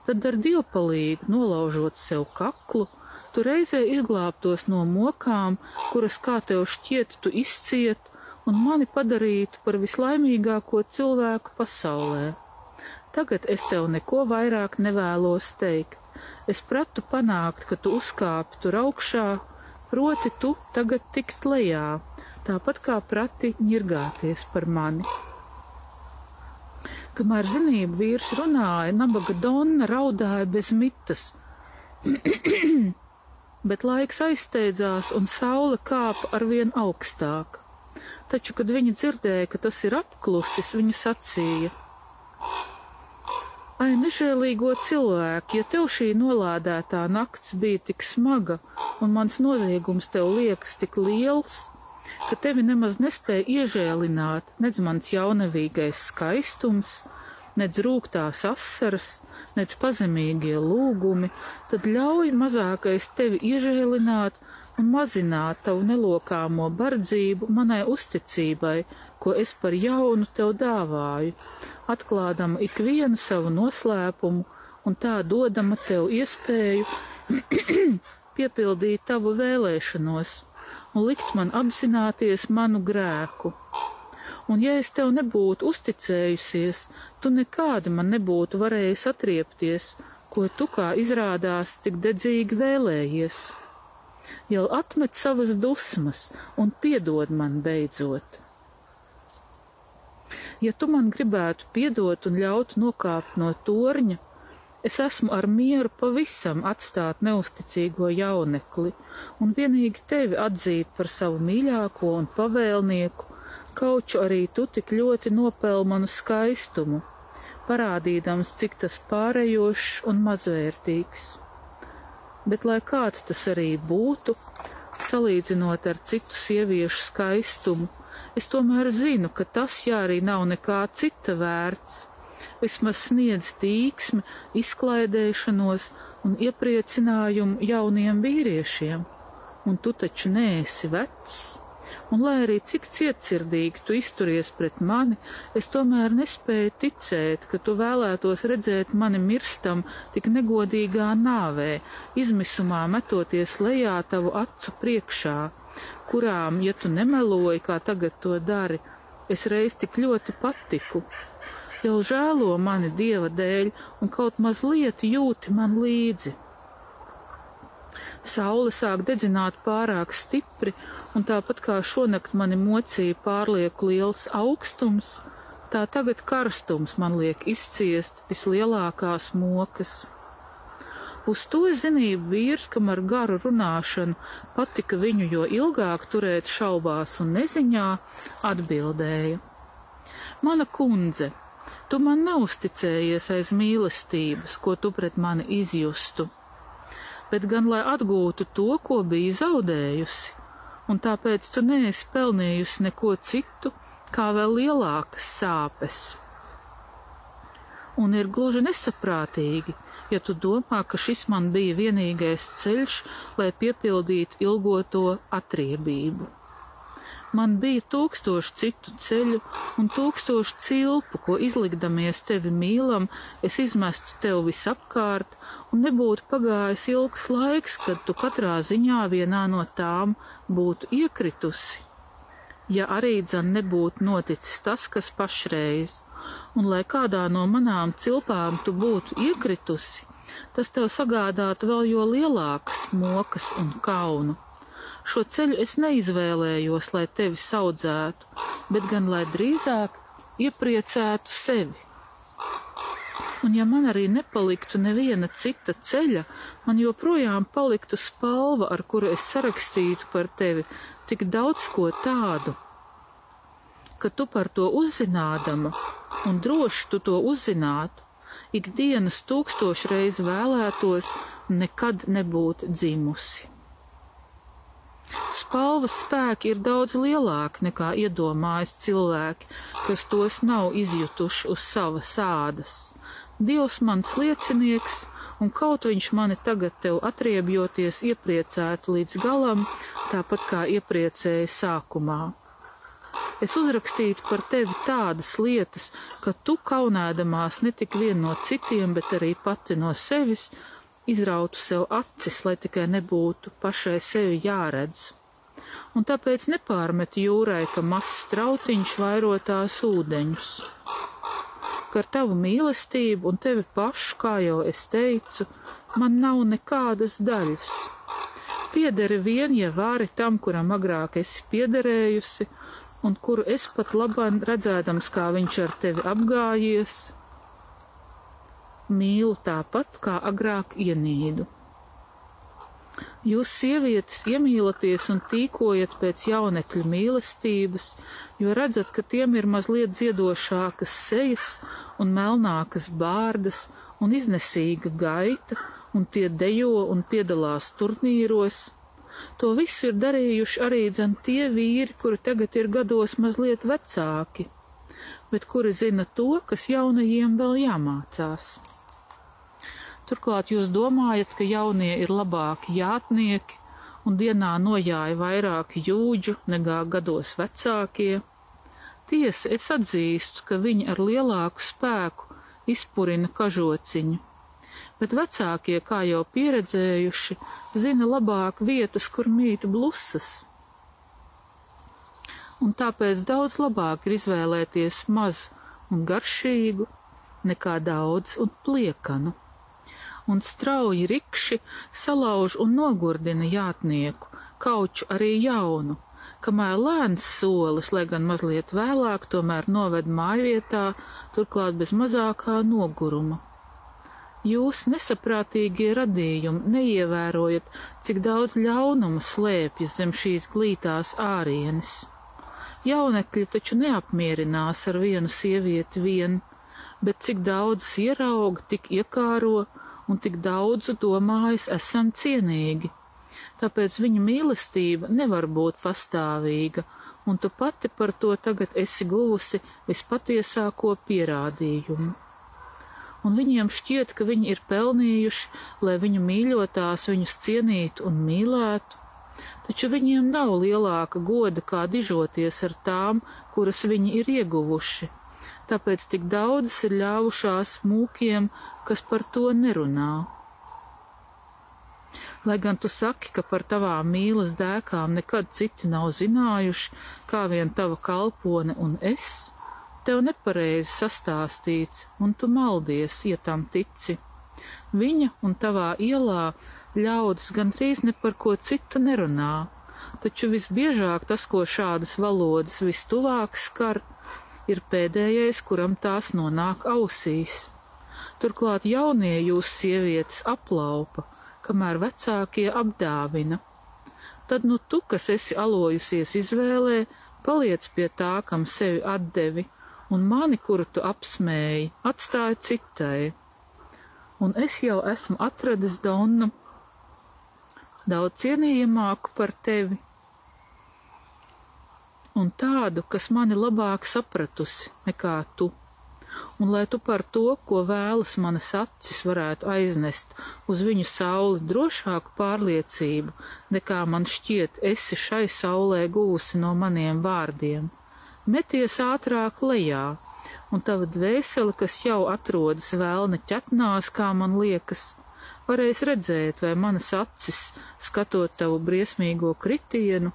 Tad ar dievpalīgu nolaužot sev kaklu, tu reizē izglābtos no mokām, kuras kā tev šķiet tu izciet, un mani padarītu par vislaimīgāko cilvēku pasaulē. Tagad es tev neko vairāk nevēlos teikt. Es pratu panākt, ka tu uzkāpi tur augšā, proti tu tagad tikt lejā, tāpat kā prati ņirgāties par mani. Kamēr zinību vīrs runāja, nabaga donna raudāja bez mitas, bet laiks aizsteidzās un saule kāpa arvien augstāk. Taču, kad viņa dzirdēja, ka tas ir apklusis, viņa sacīja: Ai, nežēlīgo cilvēku, ja tev šī nolādētā nakts bija tik smaga un mans noziegums tev liekas tik liels, ka tevi nemaz nespēja iežēlināt nedz mans jaunavīgais skaistums, nedz rūgtās asaras, nedz pazemīgie lūgumi, tad ļauj mazākais tevi iežēlināt un mazināt tavu nelokāmo bardzību manai uzticībai, ko es par jaunu tev dāvāju, atklādama ikvienu savu noslēpumu un tā dodama tev iespēju piepildīt tavu vēlēšanos un likt man apzināties manu grēku. Un ja es tev nebūtu uzticējusies, tu nekādi man nebūtu varējis atriepties, ko tu kā izrādās tik dedzīgi vēlējies. Jau atmet savas dusmas un piedod man beidzot. Ja tu man gribētu piedot un ļaut nokāpt no torņa, es esmu ar mieru pavisam atstāt neusticīgo jaunekli un vienīgi tevi atzīt par savu mīļāko un pavēlnieku, kauču arī tu tik ļoti nopelnu manu skaistumu, parādīdams, cik tas pārējošs un mazvērtīgs. Bet, lai kāds tas arī būtu, salīdzinot ar citu sieviešu skaistumu, es tomēr zinu, ka tas jā arī nav nekā cita vērts. Vismaz sniedz tīksmi, izklaidēšanos un iepriecinājumu jauniem vīriešiem, un tu taču neesi vecs. Un, lai arī cik cietsirdīgi tu izturies pret mani, es tomēr nespēju ticēt, ka tu vēlētos redzēt mani mirstam tik negodīgā nāvē, izmisumā metoties lejā tavu acu priekšā, kurām, ja tu nemeloji, kā tagad to dari, es reiz tik ļoti patiku, jau žēlo mani dieva dēļ un kaut mazliet jūti man līdzi. Saule sāk dedzināt pārāk stipri, un tāpat kā šonakt mani mocīja pārlieku liels augstums, tā tagad karstums man liek izciest vislielākās mokas. Uz to zinību vīrs, kam ar garu runāšanu patika viņu jo ilgāk turēt šaubās un neziņā, atbildēja: Mana kundze, Tu man neusticējies aiz mīlestības, ko tu pret mani izjustu, bet gan lai atgūtu to, ko biji zaudējusi, un tāpēc tu neesi pelnījusi neko citu, kā vēl lielākas sāpes. Un ir gluži nesaprātīgi, ja tu domā, ka šis man bija vienīgais ceļš, lai piepildītu ilgoto atriebību. Man bija tūkstoši citu ceļu un tūkstoši cilpu, ko izlikdamies tevi mīlam, es izmestu tev visapkārt, un nebūtu pagājis ilgs laiks, kad tu katrā ziņā vienā no tām būtu iekritusi. Ja arī dzan nebūtu noticis tas, kas pašreiz, un lai kādā no manām cilpām tu būtu iekritusi, tas tev sagādātu vēl jo lielākas mokas un kaunu. Šo ceļu es neizvēlējos, lai tevi saudzētu, bet gan lai drīzāk iepriecētu sevi. Un ja man arī nepaliktu neviena cita ceļa, man joprojām paliktu spalva, ar kuru es sarakstītu par tevi tik daudz ko tādu, ka tu par to uzzinādama, un droši tu to uzzinātu, ikdienas tūkstošreiz vēlētos nekad nebūt dzimusi. Spalvas spēki ir daudz lielāki nekā iedomājas cilvēki, kas tos nav izjutuši uz savas ādas. Dievs mans liecinieks, un kaut viņš mani tagad tev atriebjoties iepriecētu līdz galam, tāpat kā iepriecēja sākumā. Es uzrakstītu par tevi tādas lietas, ka tu kaunēdamās ne tik vien no citiem, bet arī pati no sevis, izrautu sev acis, lai tikai nebūtu pašai sevi jāredz. Un tāpēc nepārmet jūrai, ka mazs strautiņš vairo tās ūdeņus. Ka ar tavu mīlestību un tevi pašu, kā jau es teicu, man nav nekādas daļas. Piederi vien, ja vari tam, kuram agrāk esi piederējusi, un kuru es pat labāk redzēdams, kā viņš ar tevi apgājies, mīlu tāpat, kā agrāk ienīdu. Jūs, sievietes, iemīlaties un tīkojat pēc jaunekļu mīlestības, jo redzat, ka tiem ir mazliet ziedošākas sejas un melnākas bārdas un iznesīga gaita, un tie dejo un piedalās turnīros. To visu ir darījuši arī dzen tie vīri, kuri tagad ir gados mazliet vecāki, bet kuri zina to, kas jaunajiem vēl jāmācās. Turklāt jūs domājat, ka jaunie ir labāki jātnieki un dienā nojāja vairāk jūģu nekā gados vecākie. Tiesa, es atzīstu, ka viņi ar lielāku spēku izpurina kažociņu, bet vecākie, kā jau pieredzējuši, zina labāk vietas, kur mīt blusas. Un tāpēc daudz labāk ir izvēlēties maz un garšīgu, nekā daudz un pliekanu. Un strauji rikši salauž un nogurdina jātnieku, kauču arī jaunu, kamēr lēns solis, lai gan mazliet vēlāk, tomēr noved mājvietā, turklāt bez mazākā noguruma. Jūs nesaprātīgie radījumi neievērojat, cik daudz ļaunuma slēpjas zem šīs glītās ārienes. Jaunekļi taču neapmierinās ar vienu sievieti vien, bet cik daudz ierauga, tik iekāro un tik daudzu domājas esam cienīgi. Tāpēc viņa mīlestība nevar būt pastāvīga, un tu pati par to tagad esi guvusi vispatiesāko pierādījumu. Un viņiem šķiet, ka viņi ir pelnījuši, lai viņu mīļotās viņus cienītu un mīlētu, taču viņiem nav lielāka goda kā dižoties ar tām, kuras viņi ir ieguvuši tāpēc tik daudzas ir ļāvušās mūkiem, kas par to nerunā. Lai gan tu saki, ka par tavām mīlas dēkām nekad citi nav zinājuši, kā vien tava kalpone un es, tev nepareizi sastāstīts, un tu maldies, ja tam tici. Viņa un tavā ielā ļaudis gandrīz ne par ko citu nerunā, taču visbiežāk tas, ko šādas valodas vistuvāk skar, ir pēdējais, kuram tās nonāk ausīs. Turklāt jaunie jūs sievietes aplaupa, kamēr vecākie apdāvina. Tad nu tu, kas esi alojusies izvēlē, paliec pie tā, kam sevi atdevi, un mani, kuru tu apsmēji, atstāja citai. Un es jau esmu atradis Donu daudz cienījamāku par tevi un tādu, kas mani labāk sapratusi nekā tu, un lai tu par to, ko vēlas manas acis, varētu aiznest uz viņu sauli drošāku pārliecību, nekā man šķiet esi šai saulē gūsi no maniem vārdiem. Meties ātrāk lejā, un tava dvēsele, kas jau atrodas vēlna ķetnās, kā man liekas, varēs redzēt, vai manas acis, skatot tavu briesmīgo kritienu,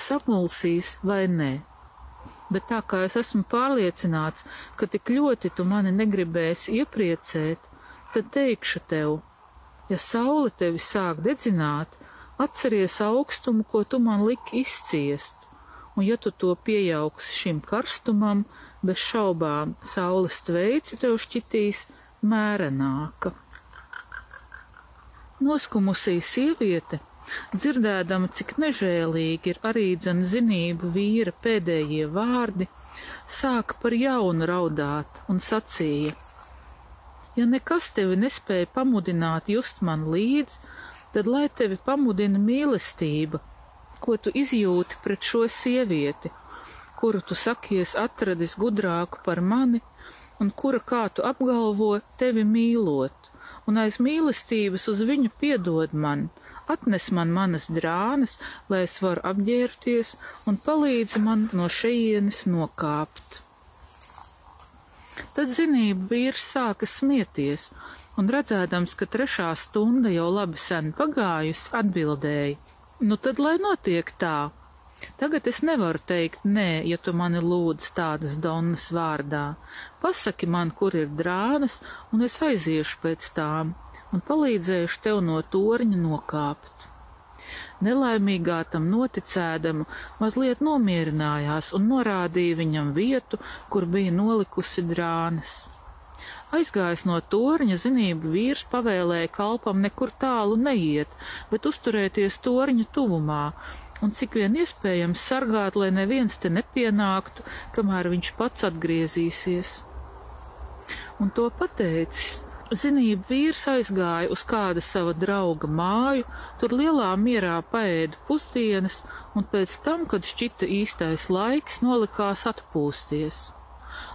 sapulsīs vai nē. Bet tā kā es esmu pārliecināts, ka tik ļoti tu mani negribēsi iepriecēt, tad teikšu tev, ja saule tevi sāk dedzināt, atceries augstumu, ko tu man liki izciest, un ja tu to piejauks šim karstumam, bez šaubām saules tveici tev šķitīs mērenāka. Noskumusī sieviete dzirdēdama, cik nežēlīgi ir arī dzen zinību vīra pēdējie vārdi, sāka par jaunu raudāt un sacīja: Ja nekas tevi nespēja pamudināt just man līdz, tad lai tevi pamudina mīlestība, ko tu izjūti pret šo sievieti, kuru tu sakies atradis gudrāku par mani, un kura, kā tu apgalvo, tevi mīlot, un aiz mīlestības uz viņu piedod man, atnes man manas drānas, lai es varu apģērbties un palīdzi man no šejienes nokāpt. Tad zinību vīrs sāka smieties, un redzēdams, ka trešā stunda jau labi sen pagājusi, atbildēja: Nu tad lai notiek tā. Tagad es nevaru teikt nē, ja tu mani lūdz tādas donnas vārdā. Pasaki man, kur ir drānas, un es aiziešu pēc tām un palīdzējuši tev no torņa nokāpt. Nelaimīgā tam noticēdama mazliet nomierinājās un norādīja viņam vietu, kur bija nolikusi drānas. Aizgājis no torņa zinību vīrs pavēlēja kalpam nekur tālu neiet, bet uzturēties torņa tuvumā, un cik vien iespējams sargāt, lai neviens te nepienāktu, kamēr viņš pats atgriezīsies. Un to pateicis, Zinība vīrs aizgāja uz kāda sava drauga māju, tur lielā mierā paēda pusdienas, un pēc tam, kad šķita īstais laiks, nolikās atpūsties.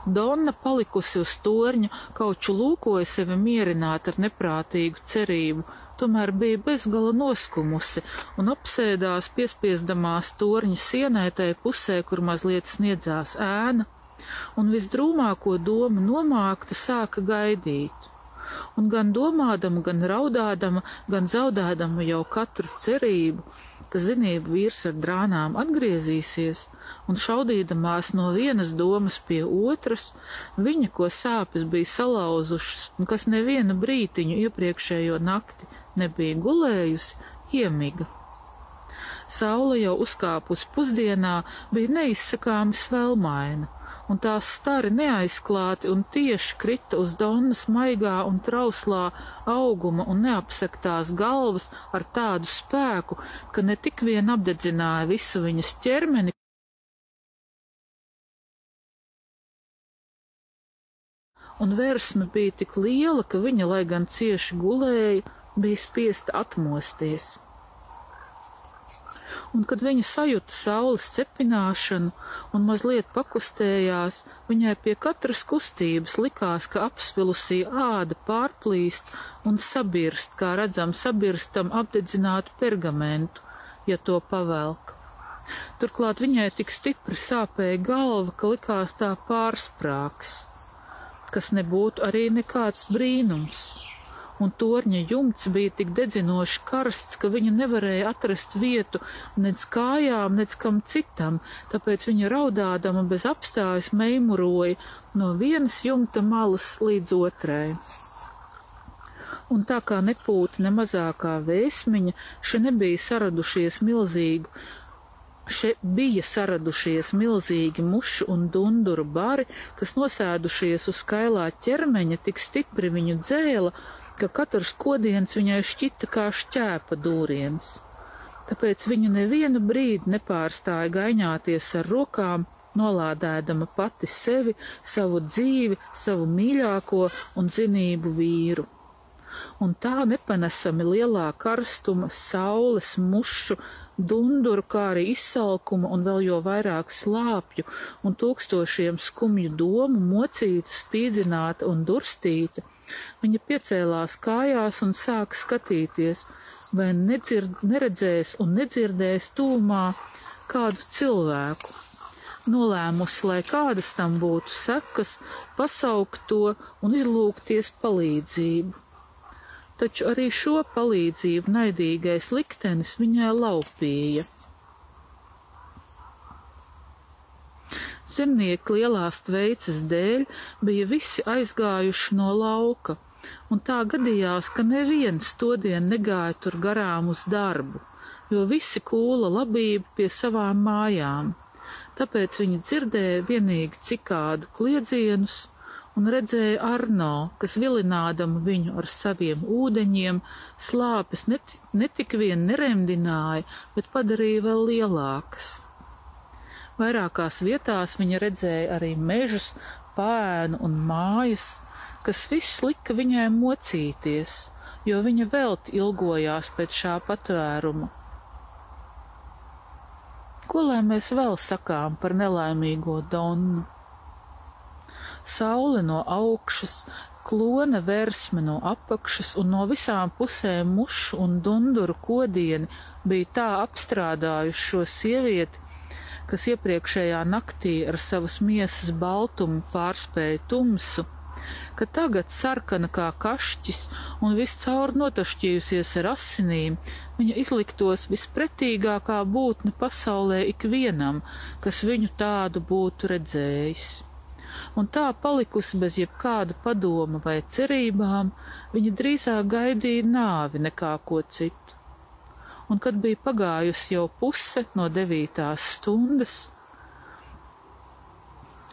Donna, palikusi uz torņa, kauču lūkoja sevi mierināt ar neprātīgu cerību, tomēr bija bezgala noskumusi un apsēdās piespiesdamās torņa sienētai pusē, kur mazliet sniedzās ēna, un visdrūmāko domu nomākta sāka gaidīt. Un gan domādama, gan raudādama, gan zaudēdama jau katru cerību, ka zinība vīrs ar drānām atgriezīsies, un šaudīdamās no vienas domas pie otras, viņa, ko sāpes bija salauzušas, un kas nevienu brītiņu iepriekšējo nakti nebija gulējusi, iemiga. Saula jau uzkāpus pusdienā bija neizsakāmi svelmaina, un tās stari neaizklāti un tieši krita uz Donnas maigā un trauslā auguma un neapsektās galvas ar tādu spēku, ka ne tik vien apdedzināja visu viņas ķermeni, un vērsme bija tik liela, ka viņa, lai gan cieši gulēja, bija spiesta atmosties un kad viņa sajuta saules cepināšanu un mazliet pakustējās, viņai pie katras kustības likās, ka apsvilusī āda pārplīst un sabirst, kā redzam, sabirstam apdedzinātu pergamentu, ja to pavelk. Turklāt viņai tik stipri sāpēja galva, ka likās tā pārsprāgs, kas nebūtu arī nekāds brīnums un torņa jumts bija tik dedzinoši karsts, ka viņa nevarēja atrast vietu nec kājām, nec kam citam, tāpēc viņa raudādama bez apstājas meimuroja no vienas jumta malas līdz otrai. Un tā kā nepūta ne mazākā vēsmiņa, še nebija saradušies milzīgu, še bija saradušies milzīgi mušu un dunduru bari, kas nosēdušies uz kailā ķermeņa, tik stipri viņu dzēla, ka katrs kodiens viņai šķita kā šķēpa dūriens. Tāpēc viņa nevienu brīdi nepārstāja gaiņāties ar rokām, nolādēdama pati sevi, savu dzīvi, savu mīļāko un zinību vīru. Un tā nepanesami lielā karstuma, saules, mušu, dunduru, kā arī izsalkuma un vēl jo vairāk slāpju un tūkstošiem skumju domu mocīta, spīdzināta un durstīta, Viņa piecēlās kājās un sāka skatīties, vai nedzird, neredzēs un nedzirdēs tūmā kādu cilvēku. Nolēmusi, lai kādas tam būtu sekas, pasaukt to un izlūgties palīdzību. Taču arī šo palīdzību naidīgais liktenis viņai laupīja. Zemnieki lielās tveices dēļ bija visi aizgājuši no lauka, un tā gadījās, ka neviens todien negāja tur garām uz darbu, jo visi kūla labību pie savām mājām. Tāpēc viņi dzirdēja vienīgi cikādu kliedzienus un redzēja Arno, kas vilinādam viņu ar saviem ūdeņiem, slāpes netik, netik vien neremdināja, bet padarīja vēl lielākas. Vairākās vietās viņa redzēja arī mežus, pēnu un mājas, kas viss lika viņai mocīties, jo viņa velti ilgojās pēc šā patvēruma. Ko lai mēs vēl sakām par nelaimīgo Donu? Saule no augšas, klona versme no apakšas un no visām pusēm mušu un dunduru kodieni bija tā apstrādājuši šo sievieti, kas iepriekšējā naktī ar savas miesas baltumu pārspēja tumsu, ka tagad sarkana kā kašķis un viscaur notašķījusies ar asinīm, viņa izliktos vispretīgākā būtne pasaulē ikvienam, kas viņu tādu būtu redzējis. Un tā palikusi bez jebkāda padoma vai cerībām, viņa drīzāk gaidīja nāvi nekā ko citu un kad bija pagājusi jau puse no devītās stundas,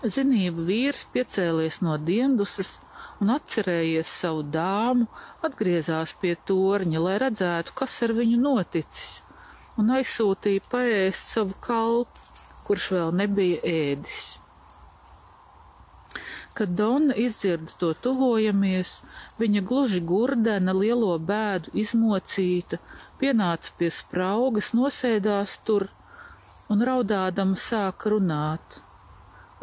zinību vīrs piecēlies no diendusas un atcerējies savu dāmu, atgriezās pie torņa, lai redzētu, kas ar viņu noticis, un aizsūtīja paēst savu kalpu, kurš vēl nebija ēdis. Kad Donna izdzirda to tuvojamies, viņa gluži gurdena lielo bēdu izmocīta, pienāca pie spraugas, nosēdās tur un raudādama sāka runāt.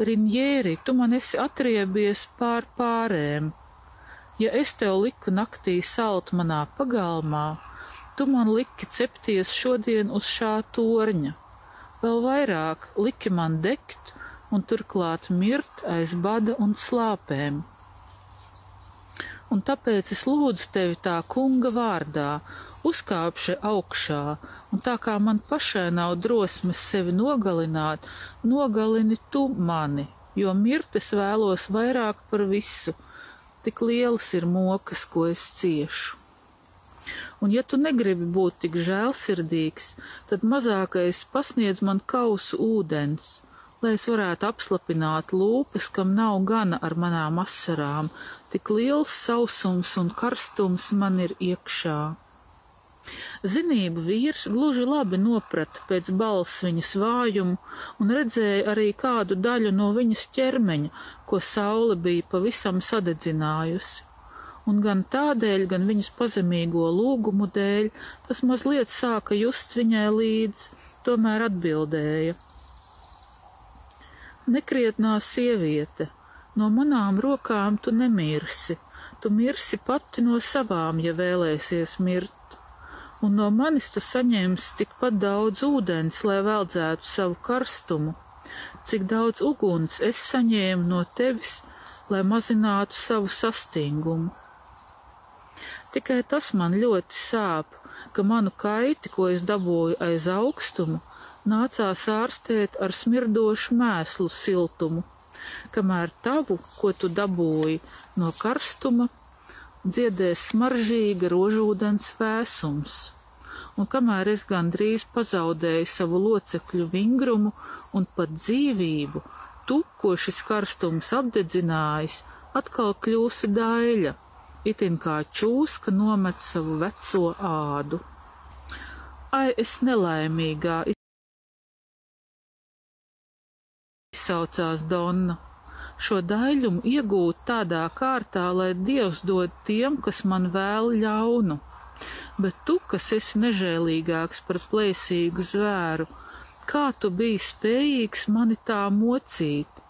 Rinjēri, tu man esi atriebies pār pārēm. Ja es tev liku naktī salt manā pagalmā, tu man liki cepties šodien uz šā torņa. Vēl vairāk liki man degt un turklāt mirt aiz bada un slāpēm. un tāpēc es lūdzu tevi tā kunga vārdā, uzkāpši augšā, un tā kā man pašai nav drosmes sevi nogalināt, nogalini tu mani, jo mirt es vēlos vairāk par visu, tik lielas ir mokas, ko es ciešu. Un ja tu negribi būt tik žēlsirdīgs, tad mazākais pasniedz man kausu ūdens, lai es varētu apslapināt lūpas, kam nav gana ar manām asarām, tik liels sausums un karstums man ir iekšā. Zinību vīrs gluži labi noprata pēc balss viņas vājumu un redzēja arī kādu daļu no viņas ķermeņa, ko saule bija pavisam sadedzinājusi. Un gan tādēļ, gan viņas pazemīgo lūgumu dēļ tas mazliet sāka just viņai līdz, tomēr atbildēja. Nekrietnā sieviete, no manām rokām tu nemirsi, tu mirsi pati no savām, ja vēlēsies mirt un no manis tu saņemsi tikpat daudz ūdens, lai veldzētu savu karstumu, cik daudz uguns es saņēmu no tevis, lai mazinātu savu sastingumu. Tikai tas man ļoti sāp, ka manu kaiti, ko es dabūju aiz augstumu, nācās ārstēt ar smirdošu mēslu siltumu, kamēr tavu, ko tu dabūji no karstuma, dziedēs smaržīga rožūdens vēsums, un kamēr es gandrīz pazaudēju savu locekļu vingrumu un pat dzīvību, tu, ko šis karstums apdedzinājis, atkal kļūsi daļa, itin kā čūska nomet savu veco ādu. Ai, es nelaimīgā! Izsaucās Donna šo daļumu iegūt tādā kārtā, lai Dievs dod tiem, kas man vēl ļaunu. Bet tu, kas esi nežēlīgāks par plēsīgu zvēru, kā tu biji spējīgs mani tā mocīt?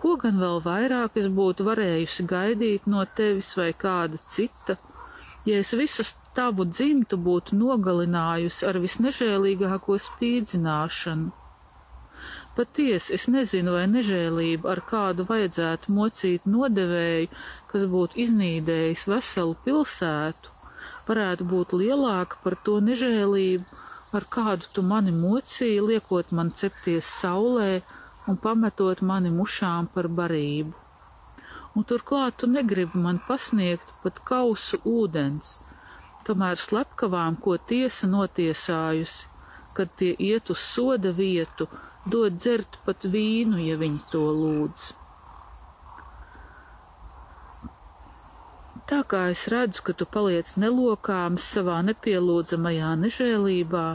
Ko gan vēl vairāk es būtu varējusi gaidīt no tevis vai kāda cita, ja es visu tavu dzimtu būtu nogalinājusi ar visnežēlīgāko spīdzināšanu? Patiesi, es nezinu, vai nežēlība ar kādu vajadzētu mocīt nodevēju, kas būtu iznīdējis veselu pilsētu, varētu būt lielāka par to nežēlību, ar kādu tu mani mocīji, liekot man cepties saulē un pametot mani mušām par barību. Un turklāt tu negribi man pasniegt pat kausu ūdens, kamēr slepkavām, ko tiesa notiesājusi, kad tie iet uz soda vietu, dod dzert pat vīnu, ja viņi to lūdz. Tā kā es redzu, ka tu paliec nelokāms savā nepielūdzamajā nežēlībā,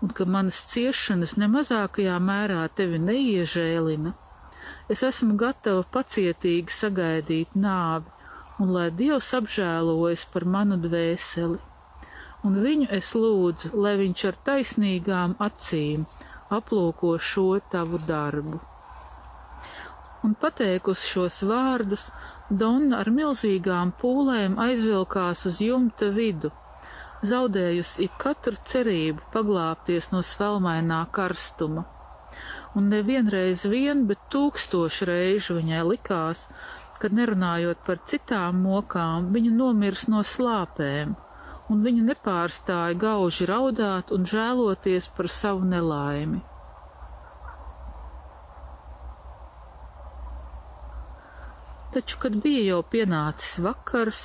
un ka manas ciešanas nemazākajā mērā tevi neiežēlina, es esmu gatava pacietīgi sagaidīt nāvi, un lai Dievs apžēlojas par manu dvēseli. Un viņu es lūdzu, lai viņš ar taisnīgām acīm aplūko šo tavu darbu. Un pateikusi šos vārdus, Donna ar milzīgām pūlēm aizvilkās uz jumta vidu, zaudējusi ik katru cerību paglāpties no svelmainā karstuma. Un nevienreiz vien, bet tūkstoši reižu viņai likās, kad nerunājot par citām mokām, viņa nomirs no slāpēm un viņa nepārstāja gauži raudāt un žēloties par savu nelaimi. Taču, kad bija jau pienācis vakars,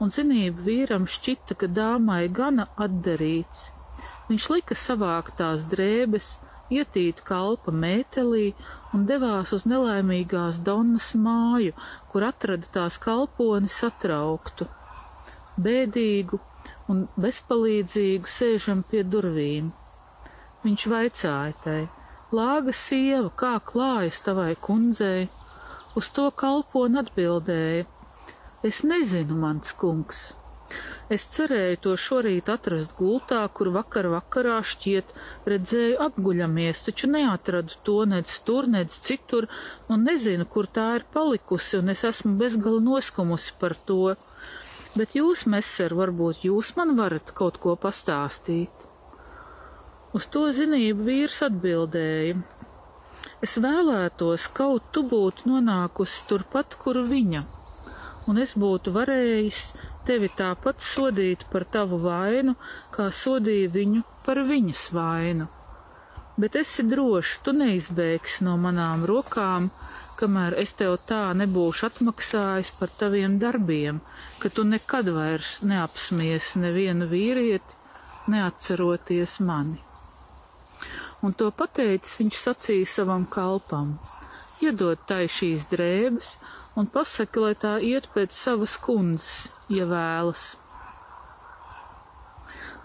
un zinību vīram šķita, ka dāmai gana atdarīts, viņš lika savākt tās drēbes, ietīt kalpa mētelī un devās uz nelaimīgās Donnas māju, kur atrada tās kalponi satrauktu, bēdīgu un bezpalīdzīgu sēžam pie durvīm. Viņš vaicāja tai, lāga sieva, kā klājas tavai kundzei, uz to kalpon atbildēja, es nezinu, mans kungs. Es cerēju to šorīt atrast gultā, kur vakar vakarā šķiet redzēju apguļamies, taču neatradu to nec tur, nec citur, un nezinu, kur tā ir palikusi, un es esmu bezgala noskumusi par to bet jūs, meser, varbūt jūs man varat kaut ko pastāstīt. Uz to zinību vīrs atbildēja. Es vēlētos, kaut tu būtu nonākusi turpat, kur viņa, un es būtu varējis tevi tāpat sodīt par tavu vainu, kā sodīju viņu par viņas vainu. Bet esi droši, tu neizbēgsi no manām rokām, kamēr es tev tā nebūšu atmaksājis par taviem darbiem, ka tu nekad vairs neapsmiesi nevienu vīrieti, neatceroties mani. Un to pateicis viņš sacīja savam kalpam: Iedod tai šīs drēbes un pasaki, lai tā iet pēc savas kundzes, ja vēlas.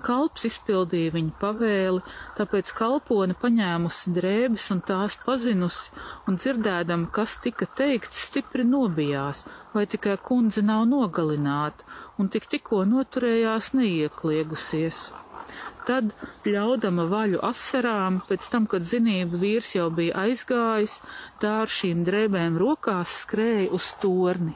Kalps izpildīja viņa pavēli, tāpēc kalpone paņēmusi drēbes un tās pazinusi, un dzirdēdama, kas tika teikts, stipri nobijās, vai tikai kundze nav nogalināta, un tik tikko noturējās neiekliegusies. Tad, ļaudama vaļu asarām, pēc tam, kad zinība vīrs jau bija aizgājis, tā ar šīm drēbēm rokās skrēja uz torni.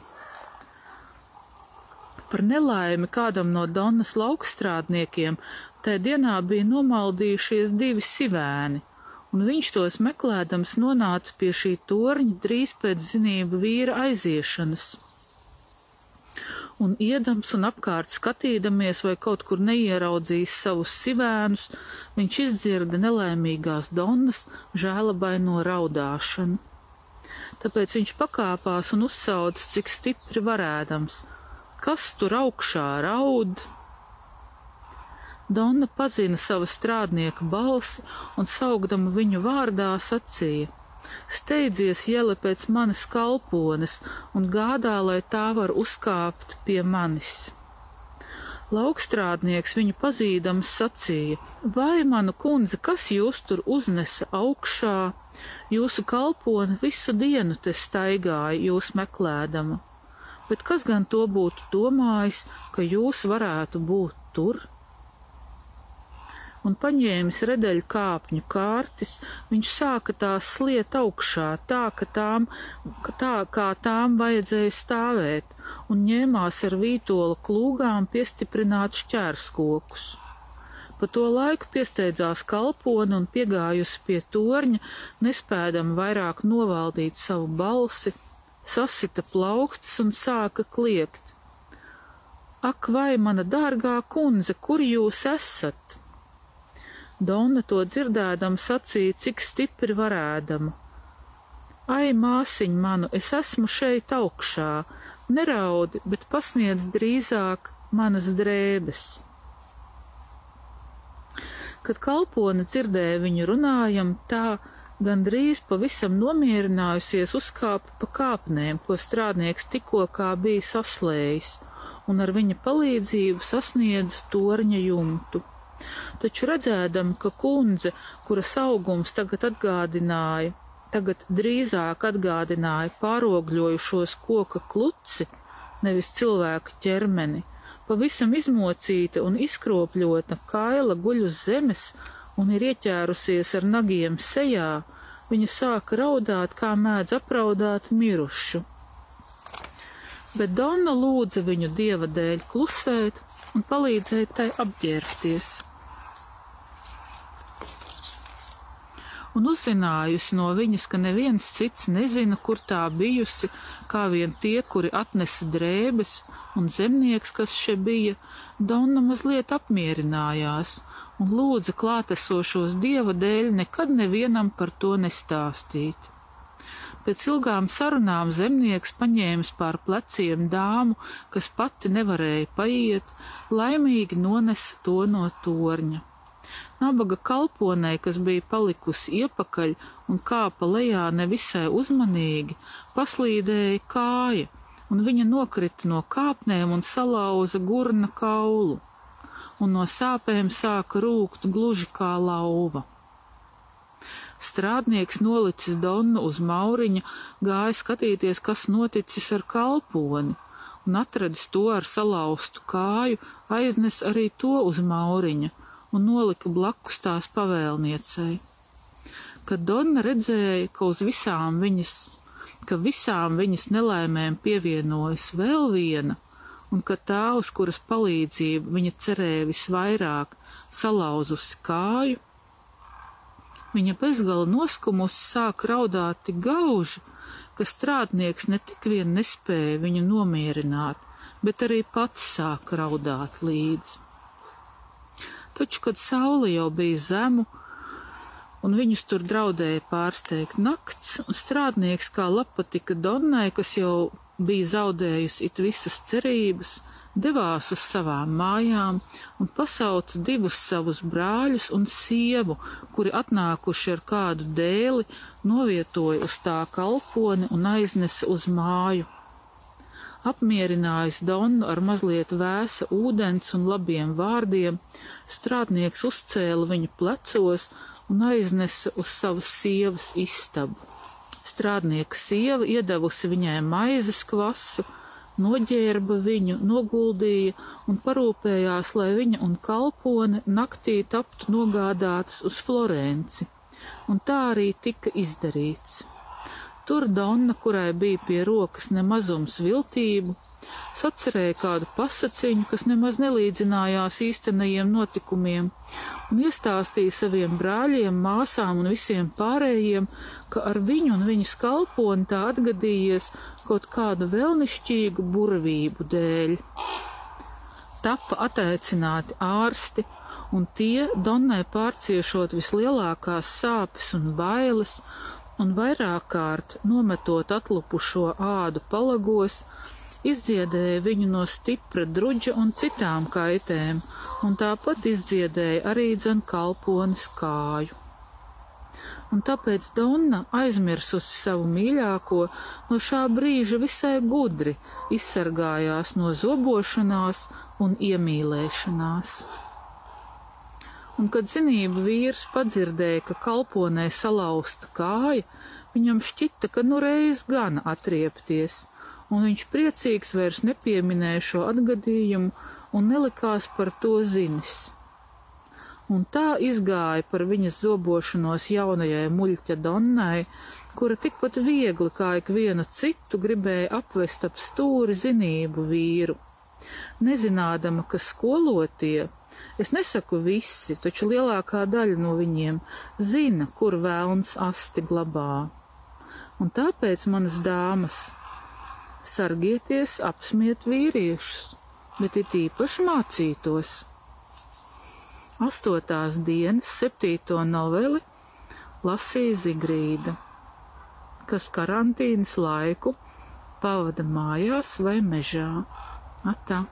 Par nelaimi kādam no Donnas laukstrādniekiem tajā dienā bija nomaldījušies divi sivēni, un viņš tos meklēdams nonāca pie šī torņa drīz pēc zinība vīra aiziešanas un iedams un apkārt skatīdamies, vai kaut kur neieraudzījis savus sivēnus, viņš izdzirda nelaimīgās donnas žēlabaino raudāšanu. Tāpēc viņš pakāpās un uzsauc, cik stipri varēdams. Kas tur augšā raud? Donna pazina sava strādnieka balsi un saugdama viņu vārdā sacīja: Steidzies iele pēc manas kalpones un gādā, lai tā var uzkāpt pie manis. Laukstrādnieks viņu pazīdams sacīja: Vai, manu kundze, kas jūs tur uznesa augšā? Jūsu kalpone visu dienu te staigāja jūs meklēdama, bet kas gan to būtu domājis, ka jūs varētu būt tur? un paņēmis redeļu kāpņu kārtis, viņš sāka tās sliet augšā, tā, ka tām, ka tā, kā tām vajadzēja stāvēt, un ņēmās ar vītola klūgām piestiprināt šķērskokus. Pa to laiku piesteidzās kalpona un piegājusi pie torņa, nespēdama vairāk novaldīt savu balsi, sasita plaukstas un sāka kliegt. Ak, vai mana dārgā kundze, kur jūs esat? Donna to dzirdēdam sacīja, cik stipri varēdama. Ai, māsiņ manu, es esmu šeit augšā, neraudi, bet pasniedz drīzāk manas drēbes. Kad kalpone dzirdēja viņu runājam, tā gandrīz pavisam nomierinājusies uzkāpa pa kāpnēm, ko strādnieks tikko kā bija saslējis, un ar viņa palīdzību sasniedz torņa jumtu. Taču redzēdam, ka kundze, kuras augums tagad atgādināja, tagad drīzāk atgādināja pārogļojušos koka kluci, nevis cilvēka ķermeni, pavisam izmocīta un izkropļota kaila guļ uz zemes un ir ieķērusies ar nagiem sejā, viņa sāka raudāt, kā mēdz apraudāt mirušu. Bet Donna lūdza viņu dieva dēļ klusēt un palīdzēt tai apģērbties. un uzzinājusi no viņas, ka neviens cits nezina, kur tā bijusi, kā vien tie, kuri atnesa drēbes, un zemnieks, kas še bija, Donna mazliet apmierinājās un lūdza klātesošos dieva dēļ nekad nevienam par to nestāstīt. Pēc ilgām sarunām zemnieks paņēmis pār pleciem dāmu, kas pati nevarēja paiet, laimīgi nonesa to no torņa. Nabaga kalponei, kas bija palikusi iepakaļ un kāpa lejā nevisai uzmanīgi, paslīdēja kāja, un viņa nokrita no kāpnēm un salauza gurna kaulu, un no sāpēm sāka rūkt gluži kā lauva. Strādnieks nolicis Donu uz mauriņa, gāja skatīties, kas noticis ar kalponi, un atradis to ar salauztu kāju, aiznes arī to uz mauriņa un nolika blakus tās pavēlniecei. Kad Donna redzēja, ka uz visām viņas, ka visām viņas nelaimēm pievienojas vēl viena, un ka tā, uz kuras palīdzību viņa cerēja visvairāk, salauzusi kāju, viņa bezgala noskumusi sāk raudāt tik gauži, ka strādnieks ne tik vien nespēja viņu nomierināt, bet arī pats sāk raudāt līdzi. Taču, kad saule jau bija zemu, un viņus tur draudēja pārsteigt nakts, un strādnieks kā lapatika Donnai, kas jau bija zaudējusi it visas cerības, devās uz savām mājām un pasauca divus savus brāļus un sievu, kuri atnākuši ar kādu dēli, novietoja uz tā kalponi un aiznesa uz māju. Apmierinājis Donu ar mazliet vēsa ūdens un labiem vārdiem, strādnieks uzcēla viņu plecos un aiznesa uz savas sievas istabu. Strādnieka sieva iedavusi viņai maizes kvasu, noģērba viņu, noguldīja un parūpējās, lai viņa un kalpone naktī taptu nogādātas uz Florenci, un tā arī tika izdarīts. Tur Donna, kurai bija pie rokas nemazums viltību, sacerēja kādu pasaciņu, kas nemaz nelīdzinājās īstenajiem notikumiem, un iestāstīja saviem brāļiem, māsām un visiem pārējiem, ka ar viņu un viņas kalponi tā atgadījies kaut kādu vēlnišķīgu burvību dēļ. Tapa attaicināti ārsti, un tie Donnai pārciešot vislielākās sāpes un bailes, un vairāk kārt nometot atlupušo ādu palagos, izdziedēja viņu no stipra druģa un citām kaitēm, un tāpat izdziedēja arī dzen kalponis kāju. Un tāpēc Donna, aizmirsusi savu mīļāko, no šā brīža visai gudri izsargājās no zobošanās un iemīlēšanās. Un, kad zinība vīrs padzirdēja, ka kalponē salauzta kāja, viņam šķita, ka nu reiz gan atriepties, un viņš priecīgs vairs nepieminēja šo atgadījumu un nelikās par to zinis. Un tā izgāja par viņas zobošanos jaunajai muļķa Donnai, kura tikpat viegli kā ikvienu citu gribēja apvest ap stūri zinību vīru. Nezinādama, ka skolotie, es nesaku visi, taču lielākā daļa no viņiem zina, kur vēlns asti glabā. Un tāpēc manas dāmas sargieties apsmiet vīriešus, bet it īpaši mācītos. Astotās dienas septīto noveli lasīja Zigrīda, kas karantīnas laiku pavada mājās vai mežā. Atā.